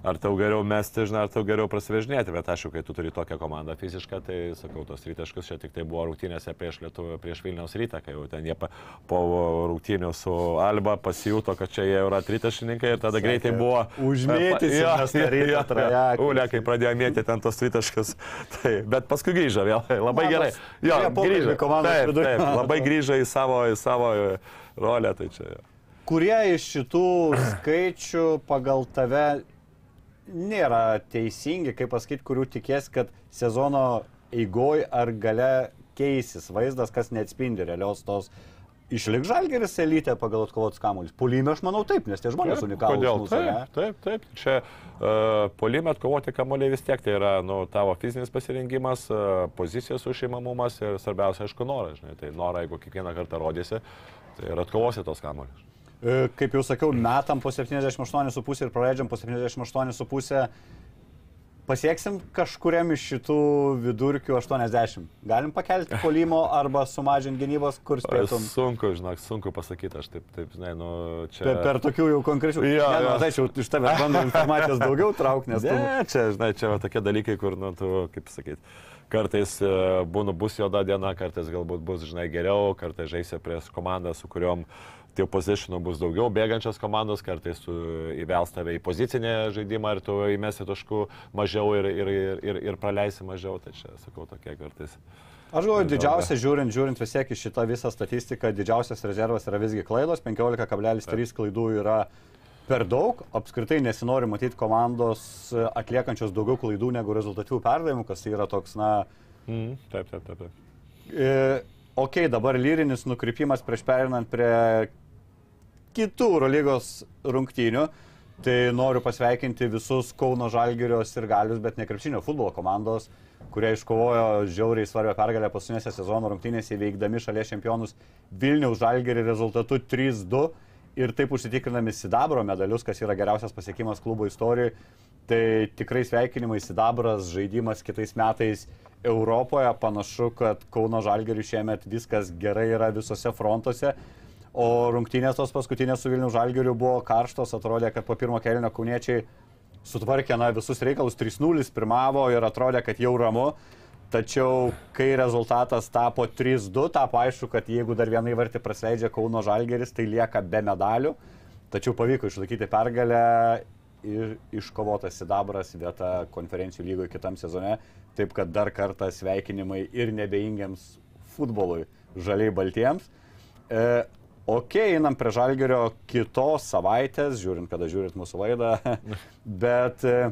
ar tau geriau mesti, žinai, ar tau geriau prasivežinėti, bet aišku, kai tu turi tokią komandą fizišką, tai sakau, tos rytaškus čia tik tai buvo rungtynėse prieš, Lietuvą, prieš Vilniaus rytą, kai jau ten jie po rungtynių su Alba pasijuto, kad čia jie yra tritašininkai ir tada greitai buvo... "Užmėtysim Jo, tą rytą jo, jo. trajeką." Ule, kai pradėjo mėtyti ten tos tritaškus. <laughs> Tai, bet paskui grįžo vėl, <laughs> labai Matas, gerai. Jo, grįžo. komandos Taip, taip, <laughs> labai grįžo į savo, į savo e, rolę, tai čia. jo. Kurie iš šitų skaičių pagal tave nėra teisingi, kaip pasakyti, kurių tikės, kad sezono eigoj ar gale keisis vaizdas, kas neatspindi realios tos. Išlik žalgeris elitė pagal atkovotus kamuolius. Polime aš manau taip, nes tie žmonės Taip, unikalūs. Kodėl? mūsų? Taip, taip, taip. Čia uh, polime atkovoti kamuoliai vis tiek tai yra nu, tavo fizinis pasirengimas, uh, pozicijos ušimamumas ir svarbiausia, aišku, noras. Tai norą, jeigu kiekvieną kartą rodysi, tai ir atkovosi tos kamuolius. E, Kaip jau sakiau, metam po 78,5 ir praleidžiam po 78,5. Pasieksim kažkuriam iš šitų vidurkių 80. Galim pakelti <laughs> polimo arba sumažinti gynybos, kur spėtum. Sunku, žinok, sunku pasakyti, aš taip, taip žinai, nu, čia... Per, per tokių jau konkrečių. Jo, ne, nu, tai aš jau iš tavęs bandau <laughs> informacijos daugiau traukti, nes tu... Ne, čia, žinai, čia va, tokie dalykai, kur, nu, tu, kaip sakyti, kartais e, būna bus juoda diena, kartais galbūt bus, žinai, geriau, kartais žaisi prieš komandą, su kuriuom tie pozicionų bus daugiau, bėgančios komandos, kartais įvels tave į pozicinę žaidimą ir tu įmesi taškų mažiau ir, ir, ir, ir, praleisi mažiau, tai čia, sakau, tokie kartais. Aš galvoju, Gal didžiausia, žiūrint, žiūrint vis tiek į šitą visą statistiką, didžiausias rezervas yra visgi klaidos, 15,3 klaidų yra per daug, apskritai nesinori matyti komandos atliekančios daugiau klaidų negu rezultatyvų perdavimų, kas yra toks, na, Mm, taip, taip, taip. taip. e, ok, dabar lyrinis nukrypimas prieš perinant prie kitų Eurolygos rungtynių. Tai noriu pasveikinti visus Kauno Žalgirios ir Galius, bet ne krepšinio futbolo komandos, kurie iškovojo žiauriai svarbią pergalę paskutinėse sezono rungtynėse įveikdami šalies čempionus Vilniaus Žalgirį rezultatu 3-2 ir taip užsitikrinami Sidabro medalius, kas yra geriausias pasiekimas klubo istorijoje. Tai tikrai sveikinimai Sidabras žaidimas kitais metais Europoje. Panašu, kad Kauno Žalgiriui šiemet viskas gerai yra visose frontuose. O rungtynės tos paskutinės su Vilnių Žalgiriu buvo karštos, atrodė, kad po pirmo kelio kauniečiai sutvarkė na, visus reikalus, 3-0 pirmavo ir atrodė, kad jau ramu. Tačiau, kai rezultatas tapo 3-2, tapo aišku, kad jeigu dar vienai vartį prasleidžia Kauno Žalgeris, tai lieka be medalių. Tačiau pavyko išlaikyti pergalę ir iškovotas Sidabras vieta konferencijų lygoje kitam sezone. Taip kad dar kartą sveikinimai ir nebeingiams futbolui žaliai baltiems. E, ok, einam prie žalgerio kitos savaitės, žiūrint, kada žiūrit mūsų laidą, <laughs> bet e,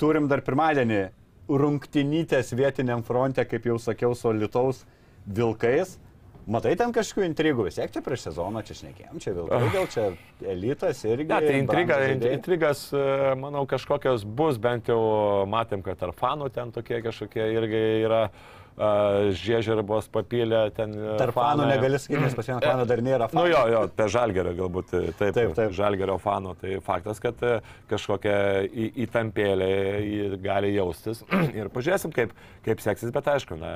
turim dar pirmadienį rungtinytės vietiniam fronte, kaip jau sakiau, su Lietuvos vilkais. Matai ten kažkokių intrigų, vis tiek čia prieš sezoną čia šnekėjom, čia vilkai, gal čia elitas irgi. Ne, tai intriga, intrigas, e, manau, kažkokios bus, bent jau matėm, kad ar fanų ten tokie kažkokie irgi yra. Uh, Žiežirbos papylė ten. e, Tarp fanų negali sakyti, nes pas vieną faną dar nėra fanų. Nu jo, jo, apie žalgerio galbūt e, taip, Taip, taip. žalgerio fanų. Tai faktas, kad e, kažkokia įtampėlė gali jaustis. <clears throat> Ir pažiūrėsim, kaip, kaip seksis, bet aišku, na,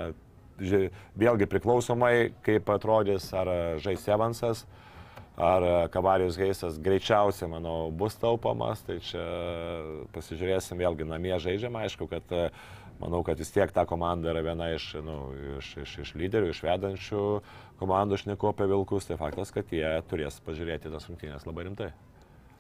vėlgi priklausomai, kaip atrodys, ar žais Evansas, ar Kavarijos Geisas greičiausiai, manau, bus taupomas. Tai čia pasižiūrėsim, vėlgi namie žaidžiam, aišku, kad e, Manau, kad vis tiek ta komanda yra viena iš, nu, iš, iš, iš lyderių, iš vedančių komandų šneko apie Vilkus. Tai faktas, kad jie turės pažiūrėti tas rungtynės labai rimtai.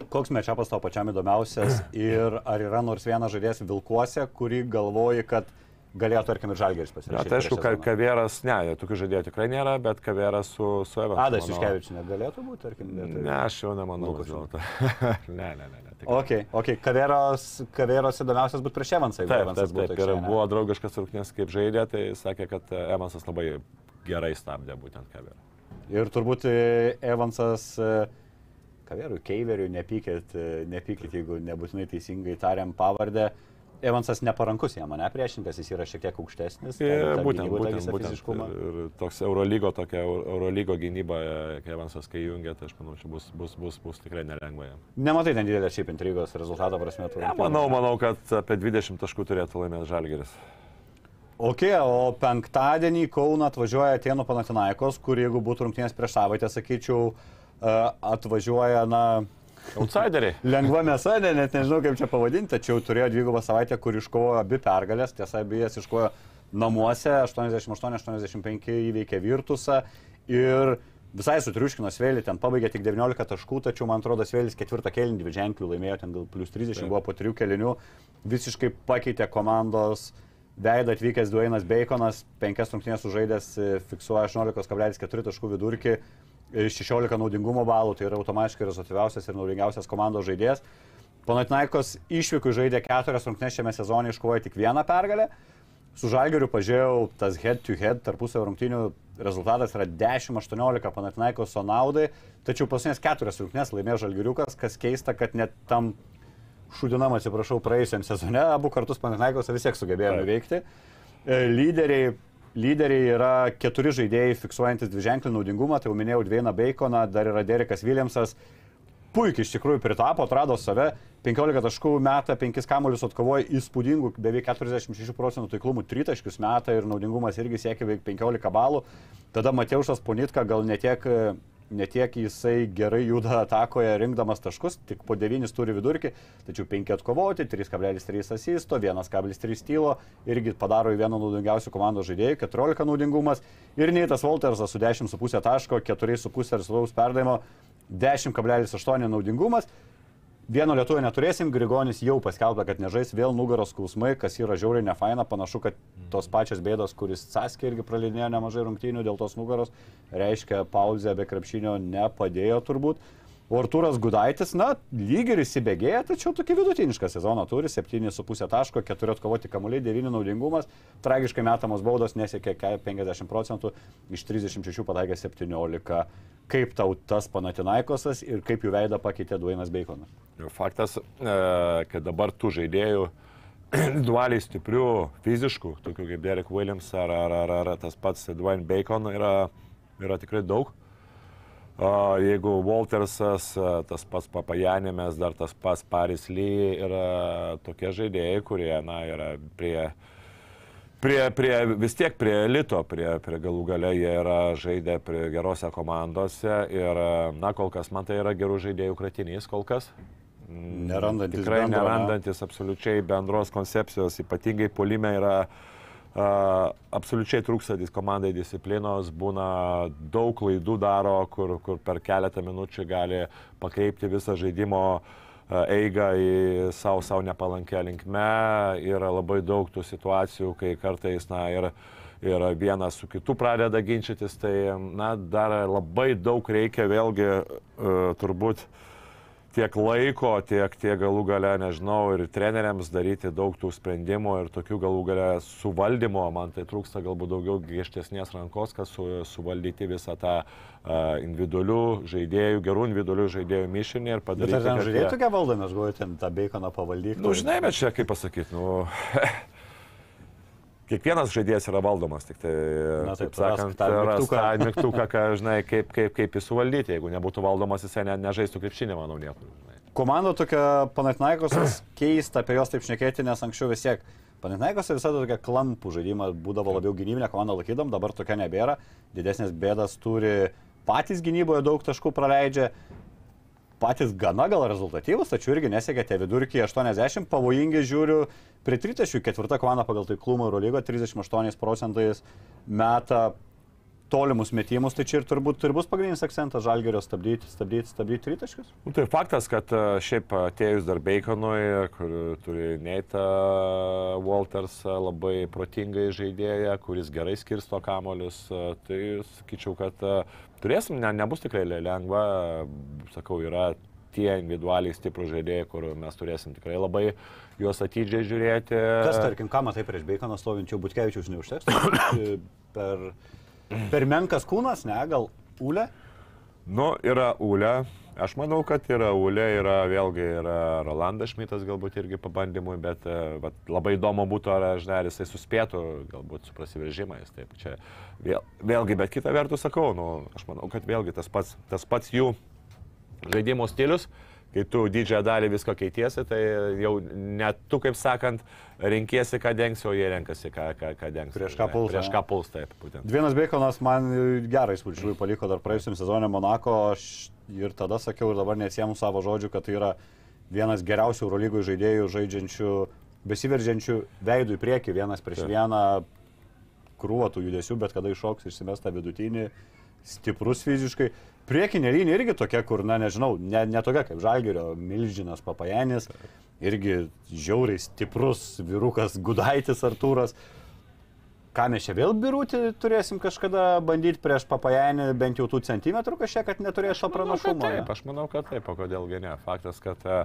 Koks mečiapas tau pačiam įdomiausias ir ar yra nors vienas žaidėjas Vilkuose, kurį galvoji, kad galėjo, tarkim, ir Žalgeris pasirašyti? tai aišku, ka? Kaveras, ne, tokių žaidėjų tikrai nėra, bet Kaveras su, su Evansu. Adas. Iškevičius negalėtų būti, tarkim, vietoj? Ne, aš jau nemanau, <laughs> ne, ne, ne. ne tikrai. Ok, Kaveros, Kaveros įdomiausias būtų prieš Evansą, Taip, Evansas taip, būtų. taip. Ir buvo draugiškas rungtynės, kaip žaidė, tai sakė, kad Evansas labai gerai stabdė būtent Kaverą. Ir turbūt e, Evansas, e, Kaverui, Keiveriui, nepykit, e, nepykit, jeigu nebūtinai teisingai tariam pavardę. Evansas neparankus jam, ne priešininkas, jis yra šiek tiek aukštesnis. Ten ta būtent, būtent, būtent. Ir, toks Eurolygo, tokia Euro- Eurolygo gynyba, kai Evansas kai jungia, tai aš manau, čia bus, bus, bus, bus tikrai nelengva jam. Nematai ten didelės šiaip intrigos rezultato prasme. Ja, manau, manau, kad apie 20 taškų turėtų laimėti Žalgeris. Ok, o penktadienį į Kauną atvažiuoja Tienų Panatinaikos, kur jeigu būtų rungtynės prieš savaitę, sakyčiau, e, atvažiuoja, na, Outsideriai. <laughs> lengva mėsa, ne, net nežinau kaip čia pavadinti, tačiau turėjo dvigubą savaitę, kur iškovojo abi pergalės, tiesa, abi jas iškovojo namuose, 88-85 įveikė Virtusą. Ir visai sutriuškino Svėlį, ten pabaigė tik 19 taškų, tačiau man atrodo Svėlis ketvirtą kelinį dvi ženklių laimėjo, ten gal plus 30 buvo po trijų kelinių, visiškai pakeitė komandos veidą atvykęs Duainas Baconas, penkias rungtynės sužaidęs, e, fiksuoja 18,4 taškų vidurkį, 16 naudingumo balų, tai yra automatiškai rezultatyviausias ir naudingiausias komandos žaidėjas. Panatinaikos išvykų žaidė keturias rungtynės šiame sezone, iškovojo tik vieną pergalę. Su Žalgeriu pažiūrėjau, tas head-to-head tarpusavio rungtynių rezultatas yra 10-18 Panatinaikos naudai, tačiau pasinės keturias rungtynės laimėjo Žalgeriukas, kas keista, kad net tam šudinam, atsiprašau, praėjusiam sezone abu kartus Panatinaikos vis tiek sugebėjo nuveikti. E, Lyderiai, lyderiai yra keturi žaidėjai fiksuojantis dviženklį naudingumą, tai jau minėjau Dvieną Baconą, dar yra Derekas Williamsas. Puikiai iš tikrųjų pritapo, atrado save, 15 taškų metą, 5 kamuolius atkovojo įspūdingų, beveik 46 procentų taiklumų, 3 taškius metą ir naudingumas irgi siekia beveik 15 balų. Tada Mateušas Ponitka gal netiek, netiek jisai gerai juda atakoje rinkdamas taškus, tik po 9 turi vidurkį, tačiau 5 atkovoti, 3,3 asisto, 1,3 tylo, irgi padaro į vieną naudingiausių komandos žaidėjų, 14 naudingumas ir Neitas Waltersas su 10,5 taško, 4,5 rezultatus perdavimo, 10,8 naudingumas. Vieno lietuvių neturėsim, Grigonis jau paskelbė, kad nežais vėl nugaros skausmai, kas yra žiauriai nefaina, panašu, kad tos pačios bėdos, kuris Saskė irgi praleidinėjo nemažai rungtynių dėl tos nugaros, reiškia pauzę be krepšinio nepadėjo turbūt. O Arturas Gudaitis, na, lyg ir įsibėgėja, tačiau tokį vidutinišką sezoną turi, 7,5 taško, 4 atkovoti kamuoliai, 9 naudingumas, tragiškai metamos baudos nesiekė ke- 50 procentų, iš 36 pataikė 17. Kaip tau tas Panatinaikosas ir kaip jų veidą pakeitė Duainas Baconas? Faktas, e, kad dabar tų žaidėjų <clears throat> dualiai stiprių, fiziškų, tokių kaip Derek Williams ar, ar, ar, ar tas pats Dwayne Bacon yra, yra tikrai daug. O jeigu Waltersas, e, tas pats Papajanėmės, dar tas pats Paris Lee yra tokie žaidėjai, kurie, na, yra prie, prie, prie, vis tiek prie elito, prie, prie galų gale jie yra žaidę prie gerose komandose ir, na, kol kas man tai yra gerų žaidėjų kratinys, kol kas. Mm, Nerandantis Tikrai bendro, ne? nerandantis absoliučiai bendros koncepcijos, ypatingai polime yra a, absoliučiai trūkstantis komandai disciplinos, būna daug klaidų daro, kur, kur per keletą minučių gali pakreipti visą žaidimo eigą į savo, savo nepalankę linkme. Yra labai daug tų situacijų, kai kartais, na, ir, ir vienas su kitu pradeda ginčytis, tai, na, dar labai daug reikia vėlgi uh, turbūt tiek laiko, tiek, tiek galų gale, nežinau, ir treneriams daryti daug tų sprendimų ir tokių galų gale suvaldymo, man tai trūksta galbūt daugiau griežtesnės rankos, kad su, suvaldyti visą tą uh, individualių žaidėjų, gerų individualių žaidėjų mišinį ir Bet padaryti. ar ten žaidėjai tokie valdomi, aš galvoju, ten tą beikoną pavaldyti. Nu, žinai, bet čia kaip pasakyti, nu. <laughs> Kiekvienas žaidėjas yra valdomas, tik tai, Na, taip, taip sakant, tą mygtuką. tą mygtuką, ką, žinai, kaip, kaip, kaip jį suvaldyti. Jeigu nebūtų valdomas, jisai ne, nežaistų krepšinį, manau, niekur. Komanda tokia Panatinaikos keista apie juos taip šnekėti, nes anksčiau vis tiek Panatinaikos visada tokia klampų žaidimą būdavo labiau gynybinė komanda laikydom, dabar tokia nebėra. Didesnės bėdas turi patys gynyboje daug taškų praleidžia. Patys gana gal rezultatyvus, tačiau irgi nesiekėte vidurkį 80, pavojingi žiūriu, prie 34 komanda pagal taiklumą Eurolygo 38 procentais meta tolimus metimus, tai čia ir turbūt ir bus pagrindinis akcentas žalgerio stabdyti, stabdyti, stabdyti tritaškius. Nu, tai faktas, kad e, šiaip atėjus dar Baconui, kur turi Neita Walters e, labai protingai žaidėją, kuris gerai skirsto kamolius, e, tai sakyčiau, kad turėsim, ne, nebus tikrai lengva, sakau, yra tie individualiai stiprų žaidėjai, kur mes turėsim tikrai labai juos atidžiai žiūrėti. Kas, tarkim, ką matai prieš Beikoną stovinčių Butkevičius neužteks? <coughs> per, per menkas kūnas, ne, gal Ule? Nu, yra Ule. Aš manau, kad yra Ule, yra vėlgi yra Rolandas Šmitas galbūt irgi pabandymui, bet e, vat, labai įdomu būtų, ar, žinai, ar jisai suspėtų galbūt su prasiveržimais. Taip, čia vėl, vėlgi, bet kita vertus sakau, nu, aš manau, kad vėlgi tas pats, tas pats jų žaidimo stilius, kai tu didžiąją dalį visko keitiesi, tai jau net tu, kaip sakant, renkiesi, ką dengsi, o jie renkasi, ką, ką, ką dengsi. Prieš ką puls, Prieš ką puls, taip, būtent. Vienas Beikonas man gerai įspūdžių paliko dar praėjusiam sezonė Monako, aš ir tada sakiau ir dabar neatsiemu savo žodžių, kad tai yra vienas geriausių Eurolygų žaidėjų žaidžiančių, besiveržiančių veidų į priekį, vienas prieš Taip. vieną krūvą tų judesių, bet kada iššoks išsimesta vidutinį, stiprus fiziškai. Priekinė linija irgi tokia, kur, na nežinau, ne, ne tokia kaip Žalgerio, Milžinas Papajanis, irgi žiauriai stiprus vyrukas Gudaitis Artūras. Ką mes čia vėl birūti turėsim kažkada bandyti prieš papajanį bent jau tų centimetrų kažkiek, kad neturės šio pranašumo. Taip, aš manau, kad taip, o kodėlgi ne. Faktas, kad e,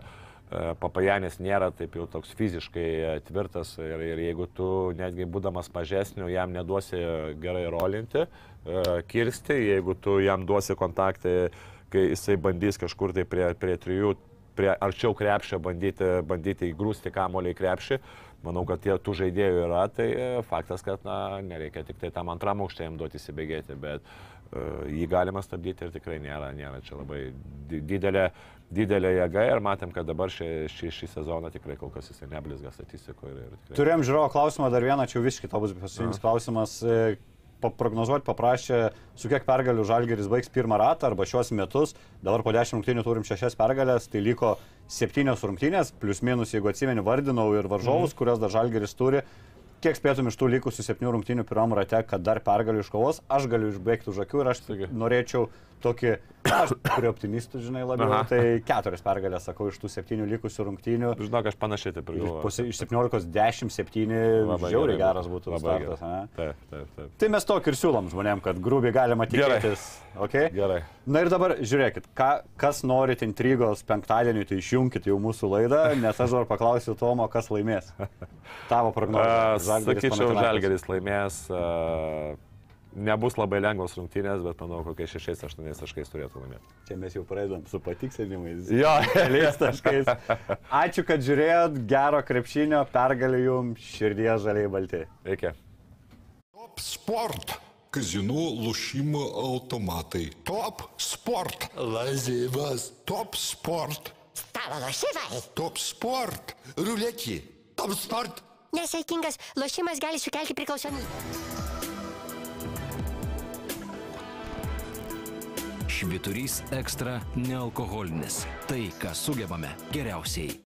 Papajanis nėra taip jau toks fiziškai e, tvirtas ir, ir jeigu tu netgi būdamas mažesniu jam neduosi gerai rolinti, e, kirsti, jeigu tu jam duosi kontaktą, kai jisai bandys kažkur tai prie, prie trijų, prie arčiau krepšio bandyti, bandyti įgrūsti kamolį į krepšį, manau, kad tie tų žaidėjų yra, tai e, faktas, kad na, nereikia tik tai tam antram aukštė jam duoti įsibėgėti, bet uh, jį galima stabdyti ir tikrai nėra, nėra čia labai di- didelė, didelė jėga ir matėm, kad dabar šį, šį, šį sezoną tikrai kol kas jisai neblizga statistikoje. Tikrai... Turėjom žiūrovo klausimą dar vieną, čia jau visiškai tau bus paskutinis klausimas. E, Paprognozuoti paprašė, su kiek pergalių Žalgeris baigs pirmą ratą arba šios metus. Dabar po 10 rungtynių turim 6 pergalės, tai liko 7 rungtynės, plus minus, jeigu atsimeni, vardinau ir varžovus, mm. kurias dar Žalgeris turi. Kiek spėtum iš tų likusių 7 rungtynių pirmam rate, kad dar pergalių iškovos, aš galiu išbaigti už akių ir aš Sakyk. norėčiau tokį, aš <coughs> prie optimistų, žinai, labiau, Aha. tai keturias pergalės, sakau, iš tų 7 likusių rungtynių. Žinok, aš panašiai taip ir galvoju. iš 17, 10, 7, Labai žiauriai gerai geras būtų Labai startas. gerai. Taip, taip, taip. Tai mes tokį ir siūlom žmonėm, kad grubiai galima Gerai. tikėtis. Okay? Gerai. Na ir dabar žiūrėkit, ką, kas norit intrigos penktadienį, tai išjungkit jau mūsų laidą, nes aš dabar paklausiu Tomo, kas laimės. Tavo prognozė. <laughs> Sakyčiau, Žalgeris laimės. A, nebus labai lengvos rungtynės, bet manau, kokie 6-8 taškais turėtų laimėti. Čia mes jau pradedam su patikslinimais. <laughs> Jo, keliais taškais. Ačiū, kad žiūrėjot, gero krepšinio, pergalį jums širdie žaliai balti. Iki. Top sport. Kazinų lošimo automatai. Top sport. Lazivas. Top sport. Stalo lošimai. Top sport. Ruletį. Top sport. Nesaikingas lošimas gali sukelti priklausomybę. Šviturys ekstra nealkoholinis. Tai, ką sugebame geriausiai.